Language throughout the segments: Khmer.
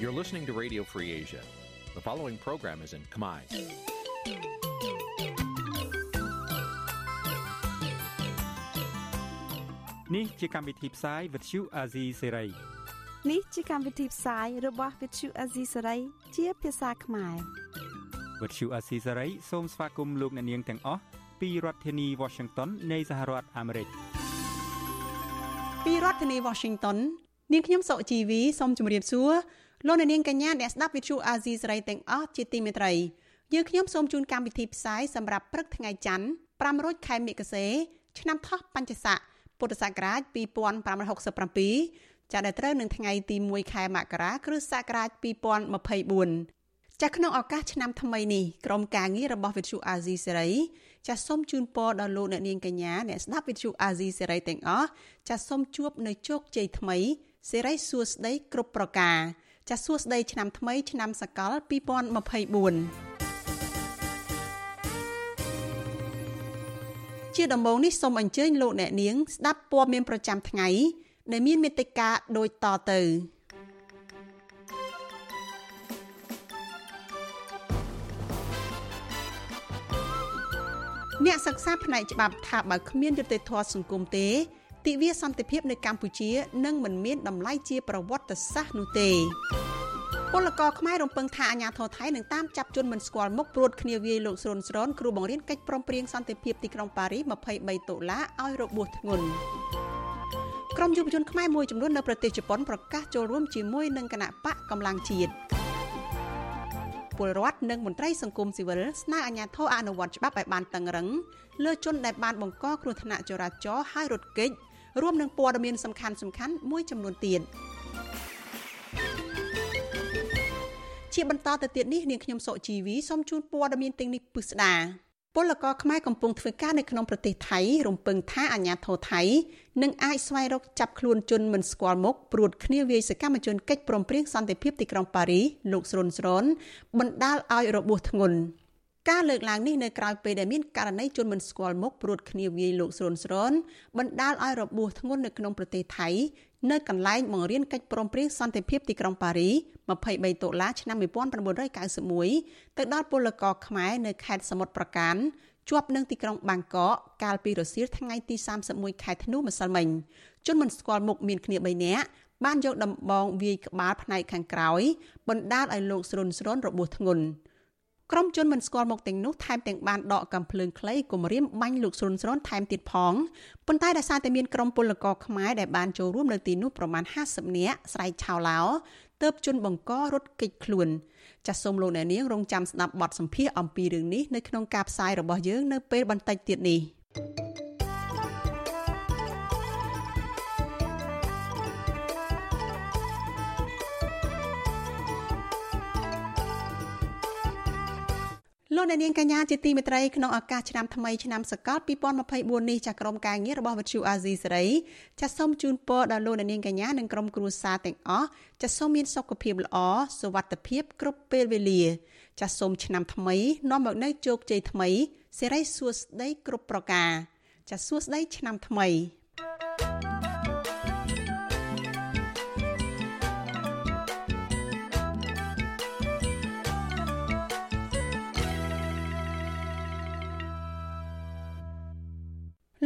You're listening to Radio Free Asia. The following program is in Khmer. Nǐ chi càm bi tiệp xáy vệt chiu a zì sê នេះជាកម្មវិធីផ្សាយរបស់ Vithu Azisari ជាភាសាខ្មែរ វិទ្យុអាស៊ីសេរីសូមស្វាគមន៍លោកអ្នកនាងទាំងអស់ពីរដ្ឋធានី Washington នៃសហរដ្ឋអាមេរិក ពីរដ្ឋធានី Washington នាងខ្ញុំសុជីវីសូមជម្រាបសួរ លោកអ្នកនាងកញ្ញាអ្នកស្ដាប់វិទ្យុអាស៊ីសេរីទាំងអស់ជាទីមេត្រីយើងខ្ញុំសូមជូនកម្មវិធីផ្សាយសម្រាប់ព្រឹកថ្ងៃច័ន្ទ5រោចខែមិគសេឆ្នាំថោះបัญចស័កពុទ្ធសករាជ2567ចាប់ដែលត្រូវនឹងថ្ងៃទី1ខែមករាគ្រិស្តសករាជ2024ចាស់ក្នុងឱកាសឆ្នាំថ្មីនេះក្រុមការងាររបស់វិទ្យុអាស៊ីសេរីចាសសូមជូនពរដល់លោកអ្នកនាងកញ្ញាអ្នកស្ដាប់វិទ្យុអាស៊ីសេរីទាំងអស់ចាសសូមជួបនៅជោគជ័យថ្មីសេរីសួស្តីគ្រប់ប្រការ ចាសសួស្តីឆ្នាំថ្មីឆ្នាំសកល2024ជាដំបូងនេះសូមអញ្ជើញលោកអ្នកនាងស្ដាប់ព័ត៌មានប្រចាំថ្ងៃដែលមានមេត្តាដូចតទៅអ្នកសិក្សាផ្នែកច្បាប់ថាបើគ្មានយុត្តិធម៌សង្គមទេ ទិវាសន្តិភាពនៅកម្ពុជានឹងមិនមានតម្លៃជាប្រវត្តិសាស្ត្រនោះទេពលករខ្មែររំពឹងថាអាញាធរថៃនឹងតាមចាប់ជនមិនស្គាល់មុខព្រួតគ្នាវាយលោកស្រុនស្រនគ្រូបង្រៀនកិច្ចព្រមព្រៀងសន្តិភាពទីក្រុងប៉ារីស23តុលាឲ្យរបួសធ្ងន់ក្រុមយុវជនខ្មែរមួយចំនួននៅប្រទេសជប៉ុនប្រកាសចូលរួមជាមួយនឹងគណៈបកកម្លាំងជាតិពលរដ្ឋនិងមន្ត្រីសង្គមស៊ីវិលស្នើអាជ្ញាធរអនុវត្តច្បាប់ឲ្យបានតឹងរឹងលើជនដែលបានបង្កគ្រោះថ្នាក់ចរាចរណ៍ឲ្យរត់គេច រួមនឹងព័ត៌មានសំខាន់សំខាន់មួយចំនួនទៀតជាបន្តទៅទៀតនេះនាងខ្ញុំសុជីវីសូមជូនព័ត៌មានទាំងនេះពិស្ដាពលករខ្មែរកំពុងធ្វើការនៅក្នុងប្រទេសថៃរំពឹងថាអាញាធរថៃនឹងអាចស្វែងរកចាប់ខ្លួនជនមិនស្គាល់មុខព្រួតគ្នាវាយសកម្មជនកិច្ចព្រមព្រៀងសន្តិភាពទីក្រុងប៉ារីសលោកស្រុនស្រនបណ្ដាលឲ្យរបួសធ្ងន់ ការលើកឡើងនេះនៅក្រៅពេលដែលមានករណីជនមិនស្គាល់មុខព្រួតគ្នាវាយលោកស្រុនស្រនបណ្ដាលឲ្យរបួសធ្ងន់នៅក្នុងប្រទេសថៃនៅកន្លែងបង្រៀនកិច្ចព្រមព្រៀងសន្តិភាពទីក្រុងប៉ារី23តុលាឆ្នាំ1991ទៅដល់ពលករខ្មែរនៅខេត្តសមុទ្រប្រការជាប់នឹងទីក្រុងបាងកកកាលពីរសៀលថ្ងៃទី31ខែធ្នូម្សិលមិញជនមិនស្គាល់មុខមានគ្នា3នាក់បានយកដំបងវាយក្បាលផ្នែកខាងក្រោយបណ្ដាលឲ្យលោកស្រុនស្រុនរបួសធ្ងន់ ក្រុមជនមិនស្គាល់មុខទាំងនោះថែមទាំងបានដកកំភ្លើងខ្លីគំរាមបាញ់លោកស្រុនស្រុនថែមទៀតផងប៉ុន្តែដោយសារតែមានក្រុមពលករខ្មែរដែលបានចូលរួមនៅទីនោះប្រមាណ50នាក់ស្រែកឆោឡោទើបជនបង្ករត់គេចខ្លួនចាសសូមលោកអ្នកនាងរងចាំស្ដាប់បទសម្ភាសន៍អំពីរឿងនេះនៅក្នុងការផ្សាយរបស់យើងនៅពេលបន្តិចទៀតនេះ។ លោកអ្នកនាងកញ្ញាជាទីមេត្រីក្នុងឱកាសឆ្នាំថ្មីឆ្នាំសកល2024នេះចាក្រុមការងាររបស់វិទ្យុអាស៊ីសេរីចាសូមជូនពរដល់លោកអ្នកនាងកញ្ញានិងក្រុមគ្រួសារទាំងអស់ចាសូមមានសុខភាពល្អសុវត្ថិភាពគ្រប់ពេលវេលា ចាសូមឆ្នាំថ្មីនាំមកនូវជោគជ័យថ្មីសិរីសួស្តីគ្រប់ប្រការចាសួស្តីឆ្នាំថ្មី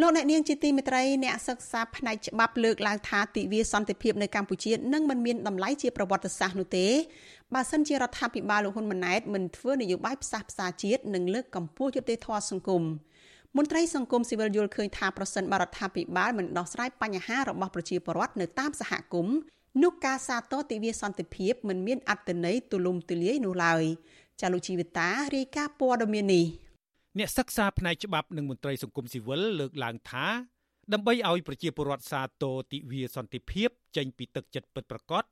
លោកអ្នកនាងជាទីមេត្រីអ្នកសិក្សាផ្នែកច្បាប់លើកឡើងថាទិវាសន្តិភាពនៅកម្ពុជានឹងមិនមានតម្លៃជាប្រវត្តិសាស្ត្រនោះទេបើសិនជារដ្ឋាភិបាលលោកហ៊ុនម៉ាណែតមិនធ្វើនយោបាយផ្សះផ្សាជាតិនិងលើកកម្ពស់យុត្តិធម៌សង្គមមន្ត្រីសង្គមស៊ីវិលយល់ឃើញថាប្រសិនបរដ្ឋាភិបាលមិនដោះស្រាយបញ្ហារបស់ប្រជាពលរដ្ឋនៅតាមសហគមន៍នោះការសាទរទិវាសន្តិភាពមិនមានអត្តន័យទូលំទូលាយនោះឡើយចាលោកជីវិតារាយការណ៍ព័ត៌មាននេះ អ្នកសិក្សាផ្នែកច្បាប់និងមន្ត្រីសង្គមស៊ីវិលលើកឡើងថាដើម្បីឲ្យប្រជាពលរដ្ឋសាទរទិវាសន្តិភាព ចេញពីទឹកចិត្តពិតប្រាកដ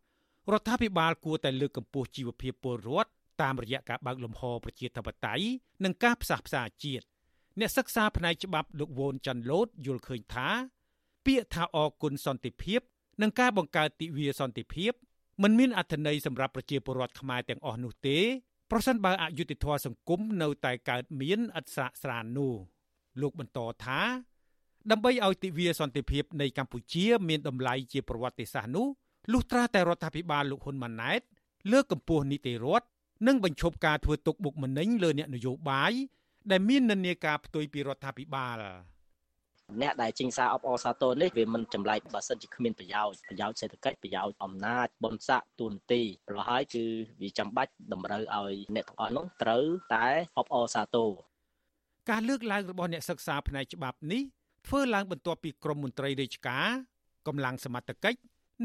រដ្ឋាភិបាលគួរតែលើកកម្ពស់ជីវភាពពលរដ្ឋតាមរយៈការបើកលំហប្រជាធិបតេយ្យនិងការផ្សះផ្សាជាតិអ្នកសិក្សាផ្នែកច្បាប់លោកវ៉ូនចាន់ឡូតយល់ឃើញថា ពាក្យថាអគុណសន្តិភាព និងការបង្កើតទិវាសន្តិភាពមិនមានអត្ថន័យសម្រាប់ប្រជាពលរដ្ឋខ្មែរទាំងអស់នោះទេ ប្រសិនបើអយុត្តិធម៌សង្គមនៅតែកើតមានឥតស្រាកស្រាននោះលោកបន្តថាដើម្បីឲ្យទិវាសន្តិភាពនៃកម្ពុជាមានតម្លៃជាប្រវត្តិសាស្ត្រនោះលុះត្រាតែរដ្ឋាភិបាលលោកហ៊ុនម៉ាណែតលើកកម្ពស់នីតិរដ្ឋនិងបញ្ឈប់ការធ្វើទុកបុកម្នេញលើអ្នកនយោបាយដែលមាននិន្នាការផ្ទុយពីរដ្ឋាភិបាល អ្នកដែលចេញសារអបអរសាទរនេះវាមិនចម្លែកបើសិនជាគ្មានប្រយោជន៍ប្រយោជន៍សេដ្ឋកិច្ចប្រយោជន៍អំណាចបុណ្យស័ក្តិទូនទីប្រហែលគឺវាចាំបាច់តម្រូវឲ្យអ្នកទាំងអស់នោះត្រូវតែអបអរសាទរការលើកឡើងរបស់អ្នកសិក្សាផ្នែកច្បាប់នេះធ្វើឡើងបន្ទាប់ពីក្រមមន្ត្រីរាជការកម្លាំងសមត្ថកិច្ច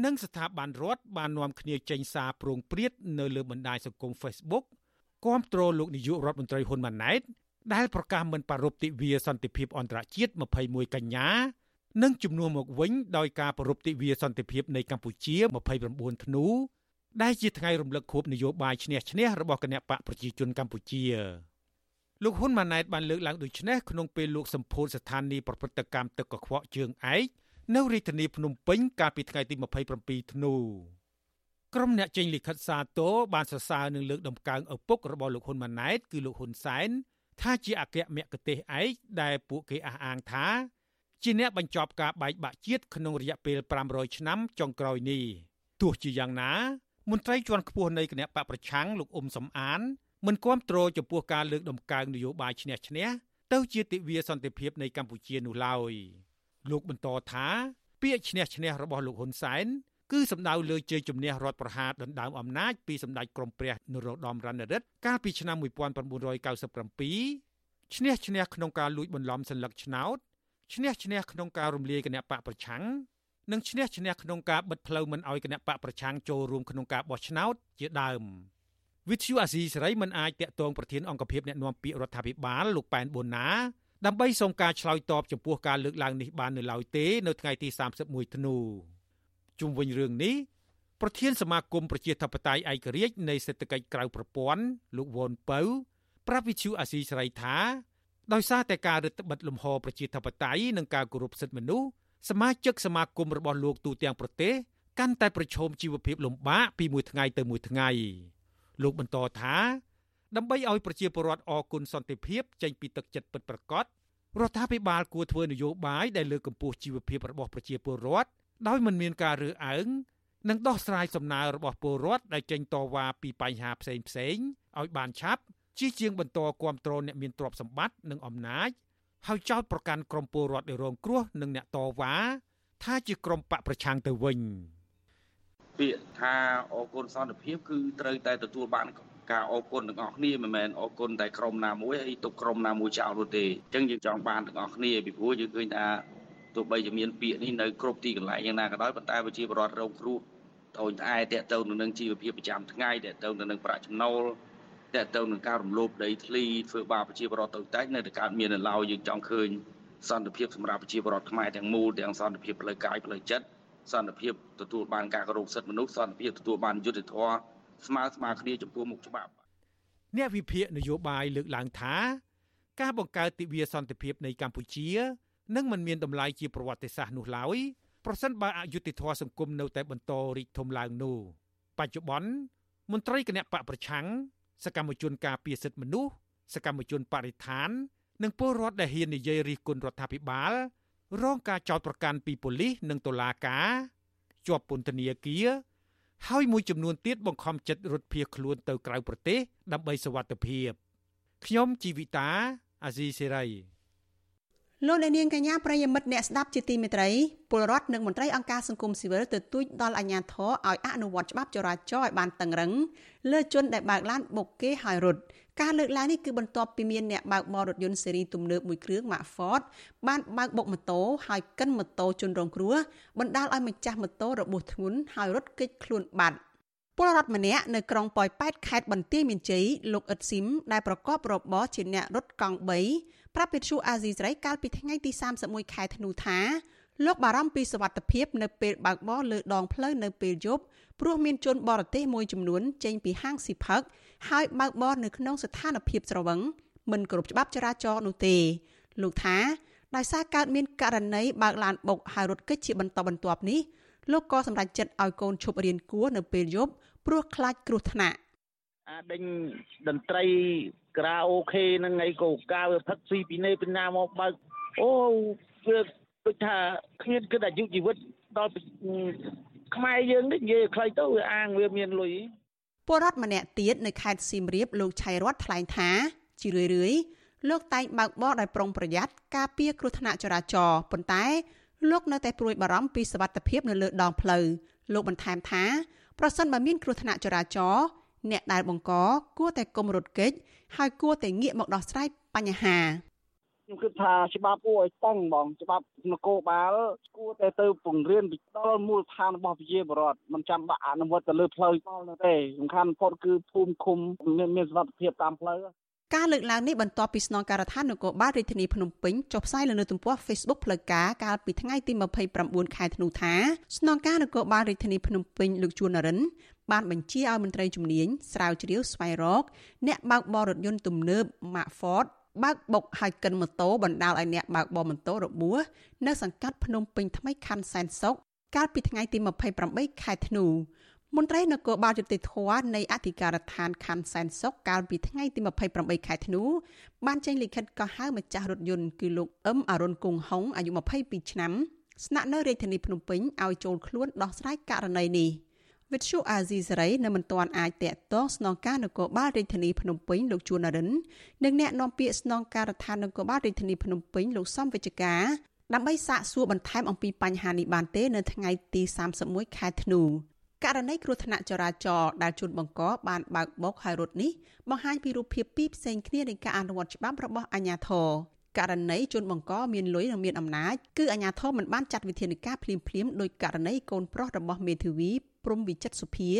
និងស្ថាប័នរដ្ឋបាននាំគ្នាចេញសារប្រងព្រាតនៅលើបណ្ដាញសង្គម Facebook គាំទ្រលោកនាយករដ្ឋមន្ត្រីហ៊ុនម៉ាណែត ដែលប្រកាសមិនប្រារព្ធទិវាសន្តិភាពអន្តរជាតិ21កញ្ញានិងជំនួសមកវិញដោយការប្រារព្ធទិវាសន្តិភាពនៃកម្ពុជា29ធ្នូដែលជាថ្ងៃរំលឹកខួបនយោបាយឈ្នះឈ្នះរបស់គណៈបកប្រជាជនកម្ពុជាលោកហ៊ុនម៉ាណែតបានលើកឡើងដូចនេះក្នុងពេលលោកសម្ពោធស្ថានីយ៍ប្រព្រឹត្តកម្មទឹកកខ្វក់ជើងឯកនៅរាជធានីភ្នំពេញកាលពីថ្ងៃទី27ធ្នូក្រុមអ្នកចេញលិខិតសារទរបានសរសើរនឹងលើកដំកើងឪពុករបស់លោកហ៊ុនម៉ាណែតគឺលោកហ៊ុនសែន ថាជាអគ្គមគ្គទេសឯកដែលពួកគេអះអាងថា ជាអ្នកបញ្ចប់ការបែកបាក់ជាតិក្នុងរយៈពេល500ឆ្នាំចុងក្រោយនេះទោះជាយ៉ាងណា មន្ត្រីជាន់ខ្ពស់នៃគណៈបកប្រឆាំងលោកអ៊ុំសំអានមិនគាំទ្រចំពោះការលើកដំកើងនយោបាយឈ្នះឈ្នះទៅជាទិវាសន្តិភាពនៃកម្ពុជានោះឡើយលោកបន្តថាពាក្យឈ្នះឈ្នះរបស់លោកហ៊ុនសែន គឺសំដៅលើជ័យជំនះរដ្ឋប្រហារដណ្ដើមអំណាចពីសម្ដេចក្រមព្រះនរោត្តមរណរដ្ឋកាលពីឆ្នាំ1997ឈ្នះឈ្នះក្នុងការលួចបន្លំសន្លឹកឆ្នោតឈ្នះឈ្នះក្នុងការរំលាយគណៈបកប្រឆាំងនិងឈ្នះឈ្នះក្នុងការបិទផ្លូវមិនឲ្យគណៈបកប្រឆាំងចូលរួមក្នុងការបោះឆ្នោតជាដើមវិទ្យុអាស៊ីសេរីមិនអាចតាក់ទងប្រធានអង្គភិបអ្នកណាំពាក្យរដ្ឋាភិបាលលោកប៉ែនបូណាដើម្បីសូមការឆ្លើយតបចំពោះការលើកឡើងនេះបាននៅឡើយទេនៅថ្ងៃទី31ធ្នូ ជុំវិញរឿងនេះប្រធានសមាគមប្រជាធិបតេយ្យឯករាជ្យនៃសេដ្ឋកិច្ចក្រៅប្រព័ន្ធលោកវ៉ុនពៅប្រាប់វិទ្យុអាស៊ីសេរីថាដោយសារតែការរឹតបន្តឹងលំហប្រជាធិបតេយ្យនិងការគោរពសិទ្ធិមនុស្សសមាជិកសមាគមរបស់លោកទូទាំងប្រទេសកាន់តែប្រឈមជីវភាពលំបាកពីមួយថ្ងៃទៅមួយថ្ងៃលោកបន្តថាដើម្បីឲ្យប្រជាពលរដ្ឋអគុណសន្តិភាពចេញពីទឹកចិត្តពិតប្រាកដរដ្ឋាភិបាលគួរធ្វើនយោបាយដែលលើកកម្ពស់ជីវភាពរបស់ប្រជាពលរដ្ឋ ដោយមិនមានការរើសអើងនិងដោះស្រាយសំណើរបស់ពលរដ្ឋដែលចេញតវ៉ាពីបញ្ហាផ្សេងផ្សេងឲ្យបានឆាប់ជាជាងបន្តគ្រប់គ្រងអ្នកមានទ្រព្យសម្បត្តិនិងអំណាចហើយចោទប្រកាន់ក្រុមពលរដ្ឋដែលរងគ្រោះនិងអ្នកតវ៉ាថាជាក្រុមបកប្រឆាំងទៅវិញពាក្យថាអគុណសន្តិភាពគឺត្រូវតែទទួលបានការអរគុណទាំងអស់គ្នាមិនមែនអរគុណតែក្រុមណាមួយហើយទុកក្រុមណាមួយចោលនោះទេអញ្ចឹងយើងចង់បានទាំងអស់គ្នាពីព្រោះយើងឃើញថា ទោះបីជាមានពាក្យនេះនៅគ្រប់ទីកន្លែងយ៉ាងណាក៏ដោយប៉ុន្តែប្រជាពលរដ្ឋរងគ្រោះតូនត្អែតេតទៅនឹងជីវភាពប្រចាំថ្ងៃតេតទៅនឹងប្រាក់ចំណូលតេតទៅនឹងការរំលោភដីធ្លីធ្វើបាបប្រជាពលរដ្ឋទៅតែនៅតែកើតមាននៅឡើយយើងចង់ឃើញសន្តិភាពសម្រាប់ប្រជាពលរដ្ឋខ្មែរទាំងមូលទាំងសន្តិភាពផ្លូវកាយផ្លូវចិត្តសន្តិភាពទទួលបានការគោរពសិទ្ធិមនុស្សសន្តិភាពទទួលបានយុត្តិធម៌ស្មើស្មើគ្នាចំពោះមុខច្បាប់អ្នកវិភាគនយោបាយលើកឡើងថា ការបង្កើតទិវាសន្តិភាពនៃកម្ពុជា នឹងមិនមានតម្លៃជាប្រវត្តិសាស្ត្រនោះឡើយប្រសិនបើអយុត្តិធម៌សង្គមនៅតែបន្តរីកធំឡើងនោះបច្ចុប្បន្នមន្ត្រីគណៈបកប្រឆាំងសកម្មជនការពារសិទ្ធិមនុស្សសកម្មជនបរិស្ថាន និងពលរដ្ឋដែលហ៊ាននិយាយរិះគន់រដ្ឋាភិបាល រងការចោទប្រកាន់ពីប៉ូលីសនិងតុលាការជាប់ពន្ធនាគារហើយមួយចំនួនទៀតបង្ខំចិត្តរត់ភៀសខ្លួនទៅក្រៅប្រទេសដើម្បីសវត្ថិភាពខ្ញុំជីវិតាអាស៊ីសេរី លោកអ្នកនាងកញ្ញាប្រិយមិត្តអ្នកស្ដាប់ជាទីមេត្រីពលរដ្ឋនិងមន្ត្រីអង្គការសង្គមស៊ីវិលទទូចដល់អាជ្ញាធរឲ្យអនុវត្តច្បាប់ចរាចរណ៍ឲ្យបានតឹងរឹងលើជនដែលបើកឡានបុកគេហើយរត់ការលើកឡើងនេះគឺបន្ទាប់ពីមានអ្នកបើកបររថយន្តស៊េរីទំនើបមួយគ្រឿង Mack Ford បានបើកបុកម៉ូតូហើយកិនម៉ូតូជនរងគ្រោះបណ្ដាលឲ្យម្ចាស់ម៉ូតូរបួសធ្ងន់ហើយរត់គេចខ្លួនបាត់ពលរដ្ឋម្នាក់នៅក្រុងប៉ោយប៉ែតខេត្តបន្ទាយមានជ័យលោកអ៊ិតស៊ីមដែលប្រកបរបរជាអ្នករត់កង់3 ប្រាប់វិទ្យុអាស៊ីសេរីកាលពីថ្ងៃទី31ខែធ្នូថាលោកបារម្ភពីសុវត្ថិភាពនៅពេលបើកបរលើដងផ្លូវនៅពេលយប់ព្រោះមានជនបរទេសមួយចំនួនចេញពីហាងស៊ីផឹកហើយបើកបរនៅក្នុងស្ថានភាពស្រវឹងមិនគ្រប់ច្បាប់ចរាចរណ៍នោះទេ លោកថាដោយសារកើតមានករណីបើកឡានបុកហើយរត់គេចជាបន្តបន្ទាប់នេះលោកក៏សម្រេចចិត្តឲ្យកូនឈប់រៀនគួរនៅពេលយប់ព្រោះខ្លាចគ្រោះថ្នាក់អាដេញតន្ត្រី ក្រៅអូខេនឹងអីក៏កាវផឹកស៊ីពីនេះពីណាមកបើកអូវាដូចថាគ្មានគិតអាយុជីវិតដល់ខ្មែរយើងនេះនិយាយខ្លីទៅវាអាងវាមានលុយពលរដ្ឋម្នាក់ទៀតនៅខេត្តសៀមរាបលោកឆៃរតថ្លែងថាជារឿយរឿយលោកតែងបើកបរដោយប្រុងប្រយ័ត្នការពារគ្រោះថ្នាក់ចរាចរណ៍ប៉ុន្តែលោកនៅតែព្រួយបារម្ភពីសវត្ថិភាពនៅលើដងផ្លូវលោកបន្ថែមថាប្រសិនបើមានគ្រោះថ្នាក់ចរាចរណ៍ អ្នកដែលបង្កគួរតែកុំរត់គេចហើយគួរតែងាកមកដោះស្រាយបញ្ហាខ្ញុំគិតថាច្បាប់គួរឲ្យតឹងបងច្បាប់នគរបាលគួរតែទៅពង្រៀនពីដល់មូលដ្ឋានរបស់ប្រជាពលរដ្ឋមិនចាំបាក់អនុវត្តទៅលើផ្លូវដល់នោះទេសំខាន់បំផុតគឺភូមិឃុំមានមានសុវត្ថិភាពតាមផ្លូវការលើកឡើងនេះបន្ទាប់ពីស្នងការដ្ឋាននគរបាលរាជធានីភ្នំពេញចុះផ្សាយលើទំព័រ Facebook ផ្លូវការកាលពីថ្ងៃទី29ខែធ្នូថាស្នងការនគរបាលរាជធានីភ្នំពេញលោកជួននរិន បានបញ្ជាឲ្យមន្ត្រីជំនាញស្រាវជ្រាវស្វែងរកអ្នកបើកបររថយន្តទំនើប Mark Ford បើកបុកហើយកិនម៉ូតូបណ្ដាលឲ្យអ្នកបើកបរម៉ូតូរបួសនៅសង្កាត់ភ្នំពេញថ្មីខណ្ឌសែនសុខកាលពីថ្ងៃទី28ខែធ្នូមន្ត្រីនគរបាលយុតិធធនៃអធិការដ្ឋានខណ្ឌសែនសុខកាលពីថ្ងៃទី28ខែធ្នូបានចេញលិខិតកោះហៅម្ចាស់រថយន្តគឺលោកអឹមអរុនគង់ហុងអាយុ22ឆ្នាំស្នាក់នៅរាជធានីភ្នំពេញឲ្យចូលខ្លួនដោះស្រាយករណីនេះ។ វិទ្យុអាស៊ីសេរីនៅមិនទាន់អាចតាក់ទងស្នងការនគរបាលរាជធានីភ្នំពេញលោកជួននរិននិងអ្នកនាំពាក្យស្នងការដ្ឋាននគរបាលរាជធានីភ្នំពេញលោកសំវិជ្ជការដើម្បីសាកសួរបន្ថែមអំពីបញ្ហានេះបានទេនៅថ្ងៃទី31ខែធ្នូករណីគ្រោះថ្នាក់ចរាចរណ៍ដែលជនបង្កបានបើកបោកហើយរត់នេះបង្ហាញពីរូបភាពពីរផ្សេងគ្នានៃការអនុវត្តច្បាប់របស់អាជ្ញាធរករណីជនបង្កមានលុយនិងមានអំណាចគឺអាជ្ញាធរមិនបានចាត់វិធានការភ្លាមៗដោយករណីកូនប្រុសរបស់មេធាវី ព្រំវិចិត្រសុភា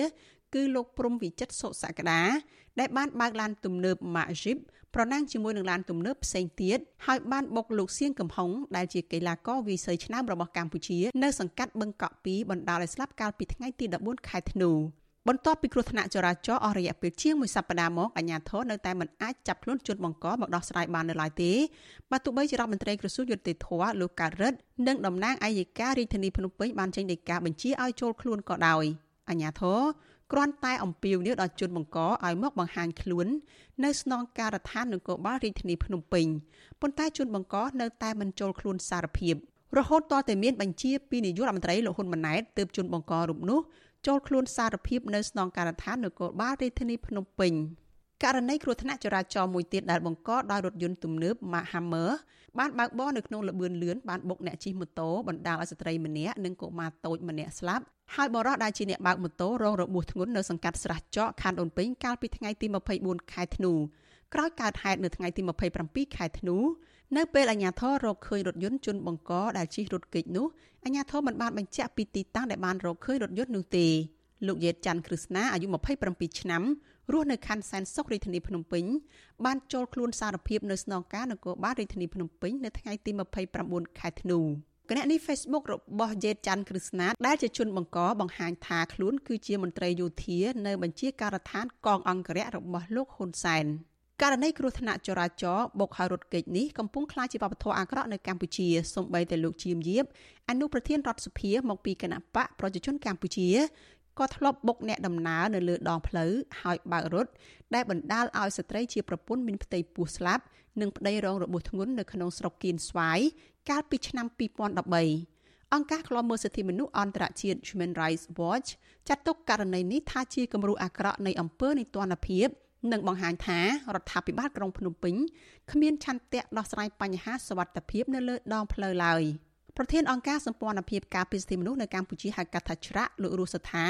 គឺលោកព្រំវិចិត្រសុសក្តាដែលបានបើកឡានទំនើប Majib ប្រណាំងជាមួយនឹងឡានទំនើបផ្សេងទៀតហើយបានបុកលោកសៀងកំហុងដែលជាកីឡាករវាយសីឆ្នើមរបស់កម្ពុជា នៅសង្កាត់បឹងកក់2បណ្ដាលឲ្យស្លាប់កាលពីថ្ងៃទី14ខែធ្នូ បន្ទាប់ពីគ្រោះថ្នាក់ចរាចរណ៍អស់រយៈពេលជាងមួយសប្តាហ៍មកអាជ្ញាធរនៅតែមិនអាចចាប់ខ្លួនជនបង្កមកដោះស្រាយបាននៅឡើយទេបើទោះបីជារដ្ឋមន្ត្រីក្រសួងយុតិធធលោកកើតរិទ្ធនិងតំណាងអัยការរាជធានីភ្នំពេញបានចេញដីកាបញ្ជាឲ្យចូលខ្លួនក៏ដោយអាជ្ញាធរគ្រាន់តែអំពាវនាវដល់ជនបង្កឲ្យមកបង្ហាញខ្លួន នៅស្នងការដ្ឋាននគរបាលរាជធានីភ្នំពេញប៉ុន្តែជនបង្កនៅតែមិនចូលខ្លួនសារភាពរហូតតតែមានបញ្ជាពីនាយករដ្ឋមន្ត្រីលោកហ៊ុនម៉ាណែតទើបជនបង្ករូបនោះ ចូលខ្លួនសារភាព នៅស្នងការដ្ឋាននគរបាលរាជធានីភ្នំពេញករណីគ្រោះថ្នាក់ចរាចរណ៍មួយទៀតដែលបង្កដោយរថយន្តទំនើប Mack Hammer បានបើកបរនៅក្នុងលបឿនលឿនបានបុកអ្នកជិះម៉ូតូបណ្ដាលឲ្យស្ត្រីម្នាក់និងកុមារតូចម្នាក់ស្លាប់ហើយបរិះដែលជាអ្នកបើកម៉ូតូរងរបួសធ្ងន់នៅសង្កាត់ស្រះចកខណ្ឌអូនពេញកាលពីថ្ងៃទី24ខែធ្នូក្រោយកើតហេតុនៅថ្ងៃទី27ខែធ្នូ នៅពេលអាជ្ញាធររកឃើញរថយន្តជនបង្កដែលជិះរថគេចនោះអាជ្ញាធរមិនបានបញ្ជាក់ពីទីតាំងដែលបានរកឃើញរថយន្តនោះទេលោកយេតច័ន្ទគ្រឹស្ណាអាយុ27ឆ្នាំរស់នៅខណ្ឌសែនសុខរាជធានីភ្នំពេញបានចូលខ្លួនសារភាពនៅស្នងការនគរបាលរាជធានីភ្នំពេញនៅថ្ងៃទី29ខែធ្នូគណនី Facebook របស់យេតច័ន្ទគ្រឹស្ណាដែលជាជនបង្កបង្ហាញថាខ្លួនគឺជាមន្ត្រីយោធានៅបញ្ជាការដ្ឋានកងអង្គរៈរបស់លោកហ៊ុនសែន ករណីគ្រោះថ្នាក់ចរាចរណ៍បុកហើយរត់គេចនេះកំពុងក្លាយជាវប្បធម៌អាក្រក់នៅកម្ពុជាសូម្បីតែលោកជាមយាបអនុប្រធានរដ្ឋសភាមកពីគណៈបកប្រជាជនកម្ពុជាក៏ធ្លាប់បុកអ្នកដំណើរនៅលើដងផ្លូវហើយបើករត់ដែលបណ្ដាលឲ្យស្ត្រីជាប្រពន្ធមានផ្ទៃពោះស្លាប់និងប្តីរងរបួសធ្ងន់នៅក្នុងស្រុកគៀនស្វាយកាលពីឆ្នាំ2013អង្គការឃ្លាំមើលសិទ្ធិមនុស្សអន្តរជាតិ Human Rights Watch ចាត់ទុកករណីនេះថាជាគំរូអាក្រក់នៃអំពើនីតិរដ្ឋភាព និងបង្ហាញថារដ្ឋាភិបាលក្រុងភ្នំពេញគ្មានឆន្ទៈដោះស្រាយបញ្ហាសវត្ថិភាពនៅលើដងផ្លូវឡើយ។ប្រធានអង្គការសម្ព័ន្ធភាពការពារសិទ្ធិមនុស្សនៅកម្ពុជាហៅកាត់ថាច្រាក់លោករស់សថា